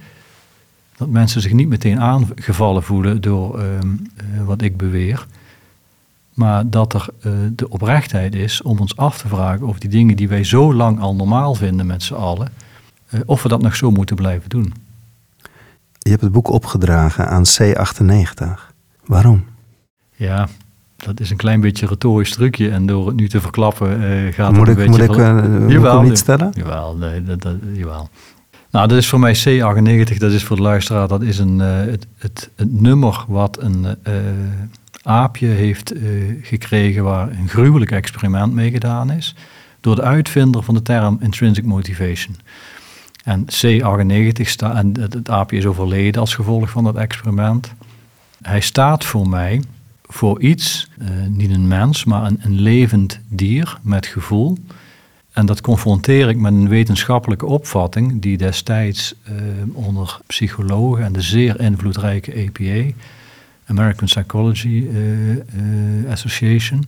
dat mensen zich niet meteen aangevallen voelen door ehm, eh, wat ik beweer. Maar dat er uh, de oprechtheid is om ons af te vragen over die dingen die wij zo lang al normaal vinden met z'n allen. Uh, of we dat nog zo moeten blijven doen. Je hebt het boek opgedragen aan C98. Waarom? Ja, dat is een klein beetje een retorisch trucje. En door het nu te verklappen uh, gaat moet het een ik, beetje... Moet ik, uh, jawel, niet stellen? Jawel, nee, dat, dat, jawel. Nou, dat is voor mij C98, dat is voor de luisteraar, dat is een, uh, het, het, het, nummer wat een aapje heeft gekregen waar een gruwelijk experiment mee gedaan is. Door de uitvinder van de term intrinsic motivation. En C98 staat, en het, aapje is overleden als gevolg van dat experiment. Hij staat voor mij voor iets, uh, niet een mens, maar een, een, levend dier met gevoel. En dat confronteer ik met een wetenschappelijke opvatting die destijds uh, onder psychologen en de zeer invloedrijke APA, American Psychology uh, Association,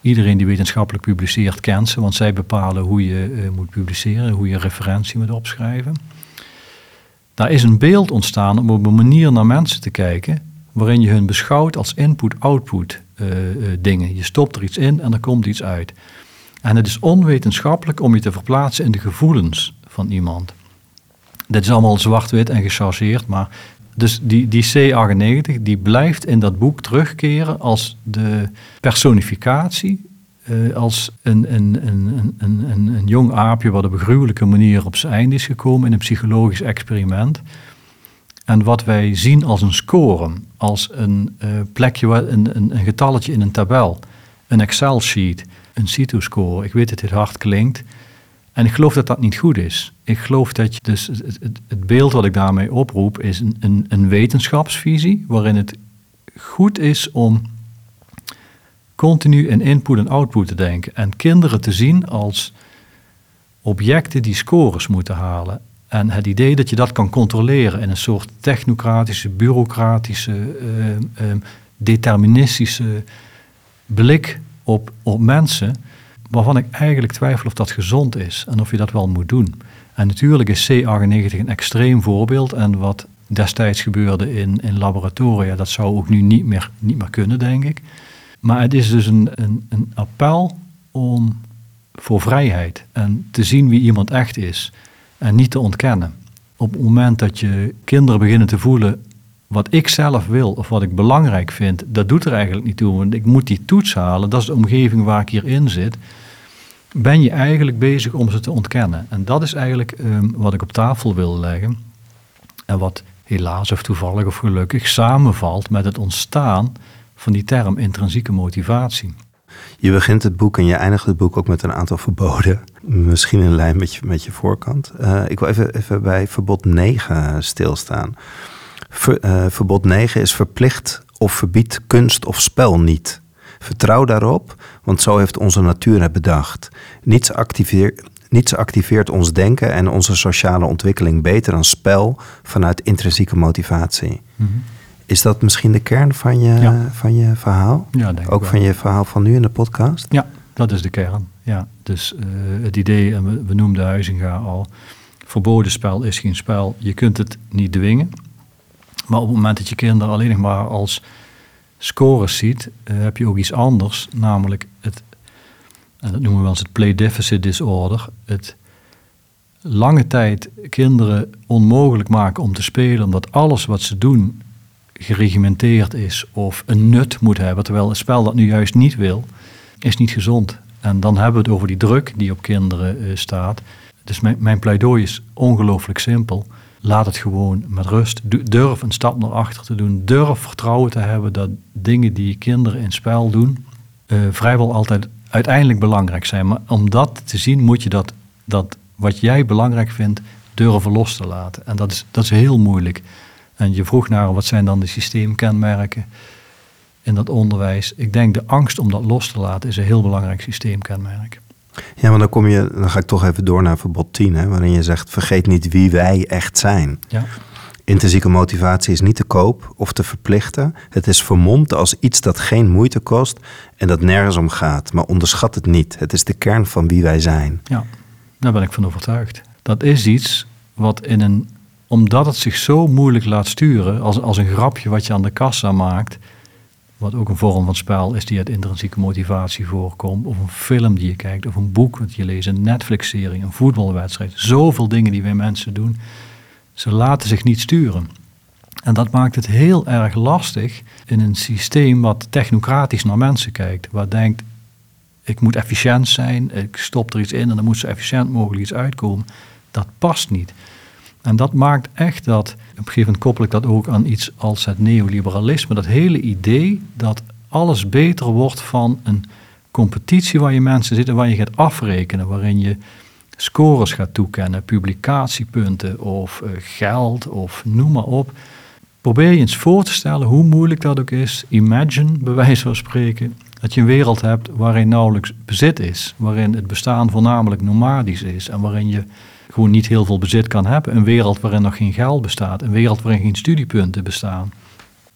iedereen die wetenschappelijk publiceert kent ze, want zij bepalen hoe je moet publiceren, hoe je referentie moet opschrijven. Daar is een beeld ontstaan om op een manier naar mensen te kijken waarin je hun beschouwt als input-output dingen. Je stopt er iets in en er komt iets uit. En het is onwetenschappelijk om je te verplaatsen in de gevoelens van iemand. Dit is allemaal zwart-wit en gechargeerd, maar dus die, die C98 die blijft in dat boek terugkeren als de personificatie, uh, als een, een, een, een, een, een jong aapje wat op een gruwelijke manier op zijn einde is gekomen in een psychologisch experiment. En wat wij zien als een score, als een uh, plekje, een, een, een, getalletje in een tabel, een Excel-sheet, een CITO-score. Ik weet dat dit hard klinkt. En ik geloof dat dat niet goed is. Ik geloof dat je, dus het, beeld wat ik daarmee oproep, is een, een, een wetenschapsvisie, waarin het goed is om continu in input en output te denken. En kinderen te zien als objecten die scores moeten halen. En het idee dat je dat kan controleren in een soort technocratische, bureaucratische, uh, uh, deterministische blik op, op mensen, waarvan ik eigenlijk twijfel of dat gezond is en of je dat wel moet doen. En natuurlijk is C98 een extreem voorbeeld en wat destijds gebeurde in, in laboratoria, dat zou ook nu niet meer, niet meer kunnen, denk ik. Maar het is dus een, een, een appel om voor vrijheid en te zien wie iemand echt is en niet te ontkennen. Op het moment dat je kinderen beginnen te voelen wat ik zelf wil of wat ik belangrijk vind, dat doet er eigenlijk niet toe. Want ik moet die toets halen, dat is de omgeving waar ik hierin zit. Ben je eigenlijk bezig om ze te ontkennen? En dat is eigenlijk um, wat ik op tafel wil leggen. En wat helaas of toevallig of gelukkig samenvalt met het ontstaan van die term intrinsieke motivatie. Je begint het boek en je eindigt het boek ook met een aantal verboden. Misschien in lijn met je, met je voorkant. Uh, ik wil even, even bij verbod 9 stilstaan. Uh, verbod 9 is verplicht of verbiedt kunst of spel niet. Vertrouw daarop, want zo heeft onze natuur het bedacht. Niets activeert, niets activeert ons denken en onze sociale ontwikkeling beter dan spel vanuit intrinsieke motivatie. Mm -hmm. Is dat misschien de kern van je, van je verhaal? Ja, denk Ook van je verhaal van nu in de podcast? Ja, dat is de kern. Ja, dus uh, het idee, en we, we noemden Huizinga al, verboden spel is geen spel. Je kunt het niet dwingen. Maar op het moment dat je kinderen alleen nog maar als scores ziet, uh, heb je ook iets anders. Namelijk het, en dat noemen we wel eens het play deficit disorder. Het lange tijd kinderen onmogelijk maken om te spelen, omdat alles wat ze doen geregimenteerd is of een nut moet hebben, terwijl het spel dat nu juist niet wil, is niet gezond. En dan hebben we het over die druk die op kinderen uh, staat. Dus mijn pleidooi is ongelooflijk simpel. Laat het gewoon met rust. Durf een stap naar achter te doen. Durf vertrouwen te hebben dat dingen die kinderen in spel doen, uh, vrijwel altijd uiteindelijk belangrijk zijn. Maar om dat te zien, moet je dat, dat wat jij belangrijk vindt, durven los te laten. En dat is, dat is heel moeilijk. En je vroeg naar wat zijn dan de systeemkenmerken in dat onderwijs. Ik denk de angst om dat los te laten is een heel belangrijk systeemkenmerk. Ja, maar dan kom je, dan ga ik toch even door naar verbod 10, hè, waarin je zegt: vergeet niet wie wij echt zijn. Ja. Intrinsieke motivatie is niet te koop of te verplichten. Het is vermomd als iets dat geen moeite kost en dat nergens om gaat. Maar onderschat het niet. Het is de kern van wie wij zijn. Ja, daar ben ik van overtuigd. Dat is iets wat in een. Omdat het zich zo moeilijk laat sturen, als, als een grapje wat je aan de kassa maakt, wat ook een vorm van spel is die uit intrinsieke motivatie voorkomt, of een film die je kijkt, of een boek wat je leest, een Netflix-serie, een voetbalwedstrijd. Zoveel dingen die wij mensen doen, ze laten zich niet sturen. En dat maakt het heel erg lastig in een systeem wat technocratisch naar mensen kijkt, waar denkt, ik moet efficiënt zijn, ik stop er iets in en dan moet zo efficiënt mogelijk iets uitkomen. Dat past niet. En dat maakt echt dat, op een gegeven moment koppel ik dat ook aan iets als het neoliberalisme, dat hele idee dat alles beter wordt van een competitie waar je mensen zitten, waar je gaat afrekenen, waarin je scores gaat toekennen, publicatiepunten of uh, geld of noem maar op. Probeer je eens voor te stellen hoe moeilijk dat ook is. Imagine, bij wijze van spreken, dat je een wereld hebt waarin nauwelijks bezit is, waarin het bestaan voornamelijk nomadisch is en waarin je gewoon niet heel veel bezit kan hebben. Een wereld waarin nog geen geld bestaat, een wereld waarin geen studiepunten bestaan.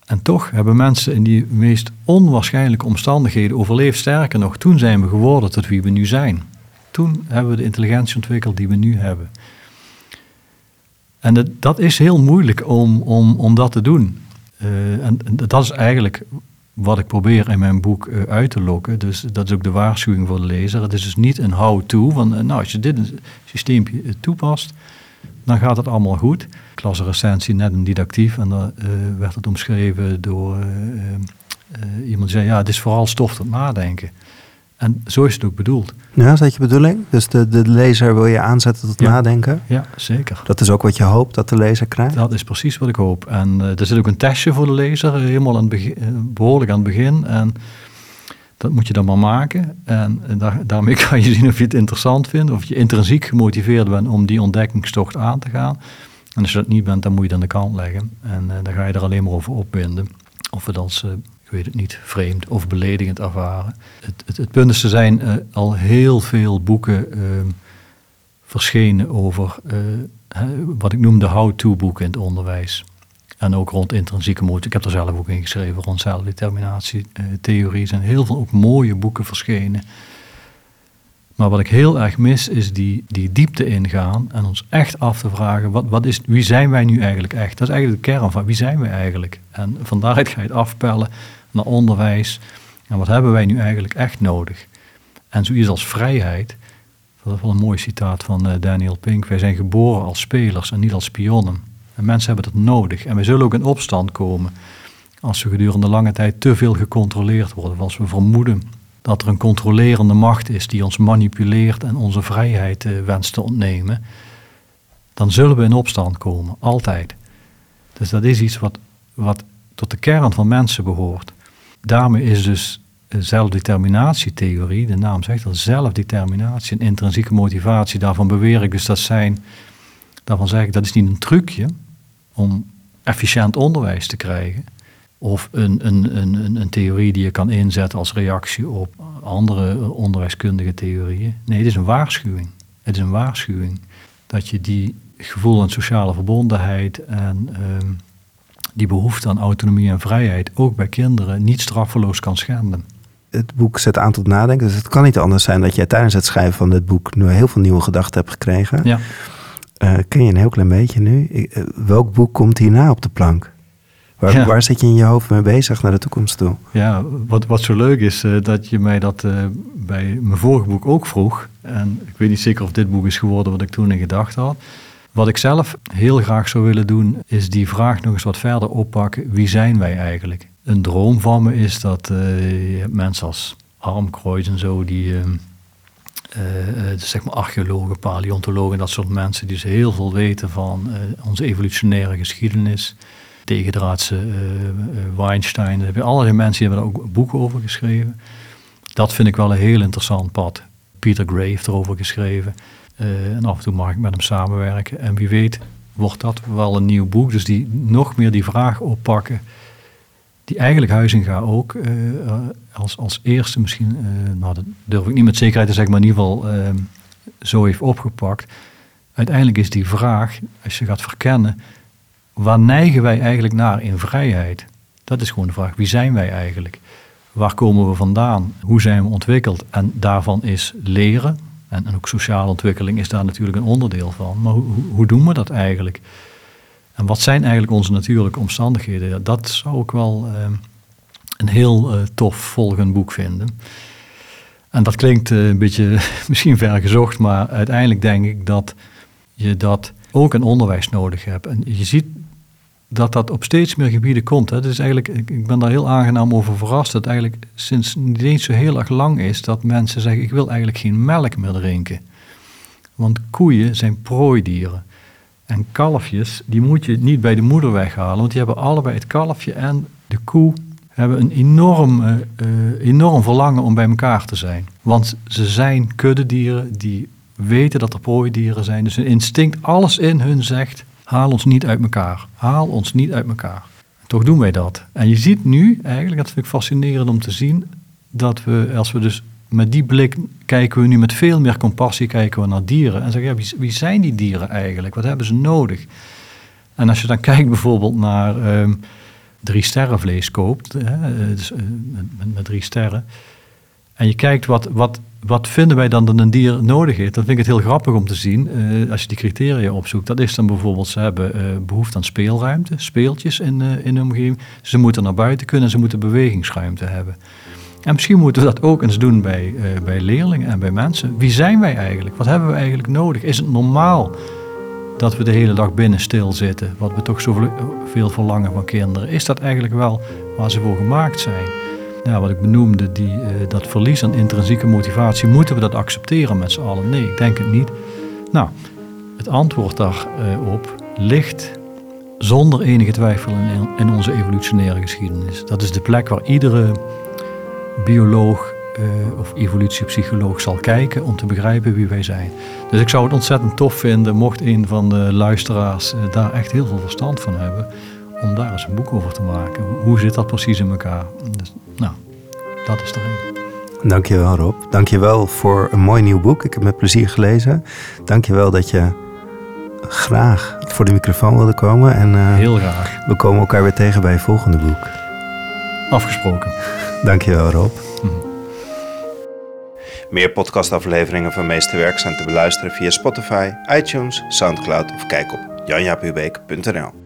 En toch hebben mensen in die meest onwaarschijnlijke omstandigheden overleefd. Sterker nog, toen zijn we geworden tot wie we nu zijn. Toen hebben we de intelligentie ontwikkeld die we nu hebben. En dat, is heel moeilijk om, om, om dat te doen. Uh, en dat is eigenlijk wat ik probeer in mijn boek uh, uit te lokken. Dus dat is ook de waarschuwing voor de lezer. Het is dus niet een how-to. Van, uh, nou, als je dit systeempje toepast, dan gaat het allemaal goed. Ik las een recensie net een didactief en daar werd het omschreven door iemand die zei: ja, het is vooral stof tot nadenken. En zo is het ook bedoeld. Ja, is dat je bedoeling? Dus de, de lezer wil je aanzetten tot nadenken? Ja, zeker. Dat is ook wat je hoopt dat de lezer krijgt? Dat is precies wat ik hoop. En uh, er zit ook een testje voor de lezer, helemaal aan het eh, behoorlijk aan het begin. En dat moet je dan maar maken. En, en daar, daarmee (laughs) kan je zien of je het interessant vindt, of je intrinsiek gemotiveerd bent om die ontdekkingstocht aan te gaan. En als je dat niet bent, dan moet je het aan de kant leggen. En uh, dan ga je er alleen maar over opwinden. Of het als weet het niet, vreemd of beledigend ervaren. Het, het, het punt is, er zijn uh, al heel veel boeken uh, verschenen over uh, wat ik noem de how-to boeken in het onderwijs. En ook rond intrinsieke motie. Ik heb er zelf ook in geschreven rond zelfdeterminatietheorie. Er zijn heel veel ook mooie boeken verschenen. Maar wat ik heel erg mis is die, die diepte ingaan en ons echt af te vragen, wat, wat is, wie zijn wij nu eigenlijk echt? Dat is eigenlijk de kern van wie zijn wij eigenlijk? En van daaruit ga je het afpellen naar onderwijs. En wat hebben wij nu eigenlijk echt nodig? En zoiets als vrijheid, dat is wel een mooi citaat van uh, Daniel Pink. Wij zijn geboren als spelers en niet als spionnen. En mensen hebben dat nodig. En wij zullen ook in opstand komen als we gedurende lange tijd te veel gecontroleerd worden. Of als we vermoeden dat er een controlerende macht is die ons manipuleert en onze vrijheid uh, wenst te ontnemen. Dan zullen we in opstand komen, altijd. Dus dat is iets wat, wat tot de kern van mensen behoort daarmee is dus zelfdeterminatietheorie, de naam zegt dat, zelfdeterminatie, een intrinsieke motivatie, daarvan beweer ik dus dat zijn, daarvan zeg ik dat is niet een trucje om efficiënt onderwijs te krijgen. Of een, een, een, een theorie die je kan inzetten als reactie op andere onderwijskundige theorieën. Nee, het is een waarschuwing. Het is een waarschuwing dat je die gevoel aan sociale verbondenheid en ehm, die behoefte aan autonomie en vrijheid ook bij kinderen niet straffeloos kan schenden. Het boek zet aan tot nadenken. Dus het kan niet anders zijn dat jij tijdens het schrijven van dit boek nu heel veel nieuwe gedachten hebt gekregen. Ja. Uh, ken je een heel klein beetje nu? Uh, welk boek komt hierna op de plank? Waar, ja. waar, zit je in je hoofd mee bezig naar de toekomst toe? Ja, wat, wat zo leuk is, uh, dat je mij dat bij mijn vorige boek ook vroeg. En ik weet niet zeker of dit boek is geworden wat ik toen in gedacht had. Wat ik zelf heel graag zou willen doen, is die vraag nog eens wat verder oppakken. Wie zijn wij eigenlijk? Een droom van me is dat uh, mensen als Armkreuz en zo, die uh, uh, zeg maar archeologen, paleontologen, dat soort mensen, die ze heel veel weten van onze evolutionaire geschiedenis. Tegendraadse Weinstein, daar hebben allerlei mensen die hebben daar ook boeken over geschreven. Dat vind ik wel een heel interessant pad. Peter Gray heeft erover geschreven. Uh, en af en toe mag ik met hem samenwerken. En wie weet wordt dat wel een nieuw boek. Dus die nog meer die vraag oppakken. Die eigenlijk Huizinga ook uh, als, als eerste misschien, nou dat durf ik niet met zekerheid te zeggen, maar in ieder geval ehm, zo heeft opgepakt. Uiteindelijk is die vraag, als je gaat verkennen, waar neigen wij eigenlijk naar in vrijheid? Dat is gewoon de vraag, wie zijn wij eigenlijk? Waar komen we vandaan? Hoe zijn we ontwikkeld? En daarvan is leren, en, ook sociale ontwikkeling is daar natuurlijk een onderdeel van. Maar hoe, hoe, doen we dat eigenlijk? En wat zijn eigenlijk onze natuurlijke omstandigheden? Dat zou ik wel uh, een heel uh, tof volgend boek vinden. En dat klinkt uh, een beetje (laughs) misschien vergezocht, maar uiteindelijk denk ik dat je dat ook in onderwijs nodig hebt. En je ziet dat dat op steeds meer gebieden komt. Hè. Dus eigenlijk, ik ben daar heel aangenaam over verrast. Dat eigenlijk sinds niet eens zo heel erg lang is dat mensen zeggen: Ik wil eigenlijk geen melk meer drinken. Want koeien zijn prooidieren. En kalfjes, die moet je niet bij de moeder weghalen, want die hebben allebei het kalfje en de koe hebben een enorm, uh, enorm verlangen om bij elkaar te zijn. Want ze zijn kuddedieren die weten dat er prooidieren zijn. Dus hun instinct, alles in hun zegt, Haal ons niet uit elkaar. Haal ons niet uit elkaar. Toch doen wij dat. En je ziet nu eigenlijk, dat vind ik fascinerend om te zien, dat we, als we dus met die blik kijken we nu met veel meer compassie kijken we naar dieren. En zeggen, ja, wie, zijn die dieren eigenlijk? Wat hebben ze nodig? En als je dan (laughs) kijkt bijvoorbeeld naar um, drie sterren vlees koopt, hè, dus, uh, met, met, drie sterren, en je kijkt wat, wat wat vinden wij dan dat een dier nodig heeft? Dan vind ik het heel grappig om te zien, uh, als je die criteria opzoekt. Dat is dan bijvoorbeeld, ze hebben uh, behoefte aan speelruimte, speeltjes in, uh, in de omgeving. Ze moeten naar buiten kunnen, ze moeten bewegingsruimte hebben. En misschien moeten we dat ook eens doen bij, bij leerlingen en bij mensen. Wie zijn wij eigenlijk? Wat hebben we eigenlijk nodig? Is het normaal dat we de hele dag binnen stilzitten, wat we toch zoveel verlangen van kinderen? Is dat eigenlijk wel waar ze voor gemaakt zijn? Ja, wat ik benoemde, die, uh, dat verlies aan intrinsieke motivatie, moeten we dat accepteren met z'n allen? Nee, ik denk het niet. Nou, het antwoord daarop ligt zonder enige twijfel in, in, onze evolutionaire geschiedenis. Dat is de plek waar iedere bioloog uh, of evolutiepsycholoog zal kijken om te begrijpen wie wij zijn. Dus ik zou het ontzettend tof vinden mocht een van de luisteraars daar echt heel veel verstand van hebben om daar eens een boek over te maken. Hoe zit dat precies in elkaar? Dus, nou, dat is er een. Dankjewel Rob. Dankjewel voor een mooi nieuw boek. Ik heb met plezier gelezen. Dankjewel dat je graag voor de microfoon wilde komen. En, uh, Heel graag. We komen elkaar weer tegen bij het volgende boek. Afgesproken. Dankjewel Rob. Mhm. Meer podcastafleveringen van Meesterwerk zijn te beluisteren via Spotify, iTunes, Soundcloud of kijk op janjapubeek.nl.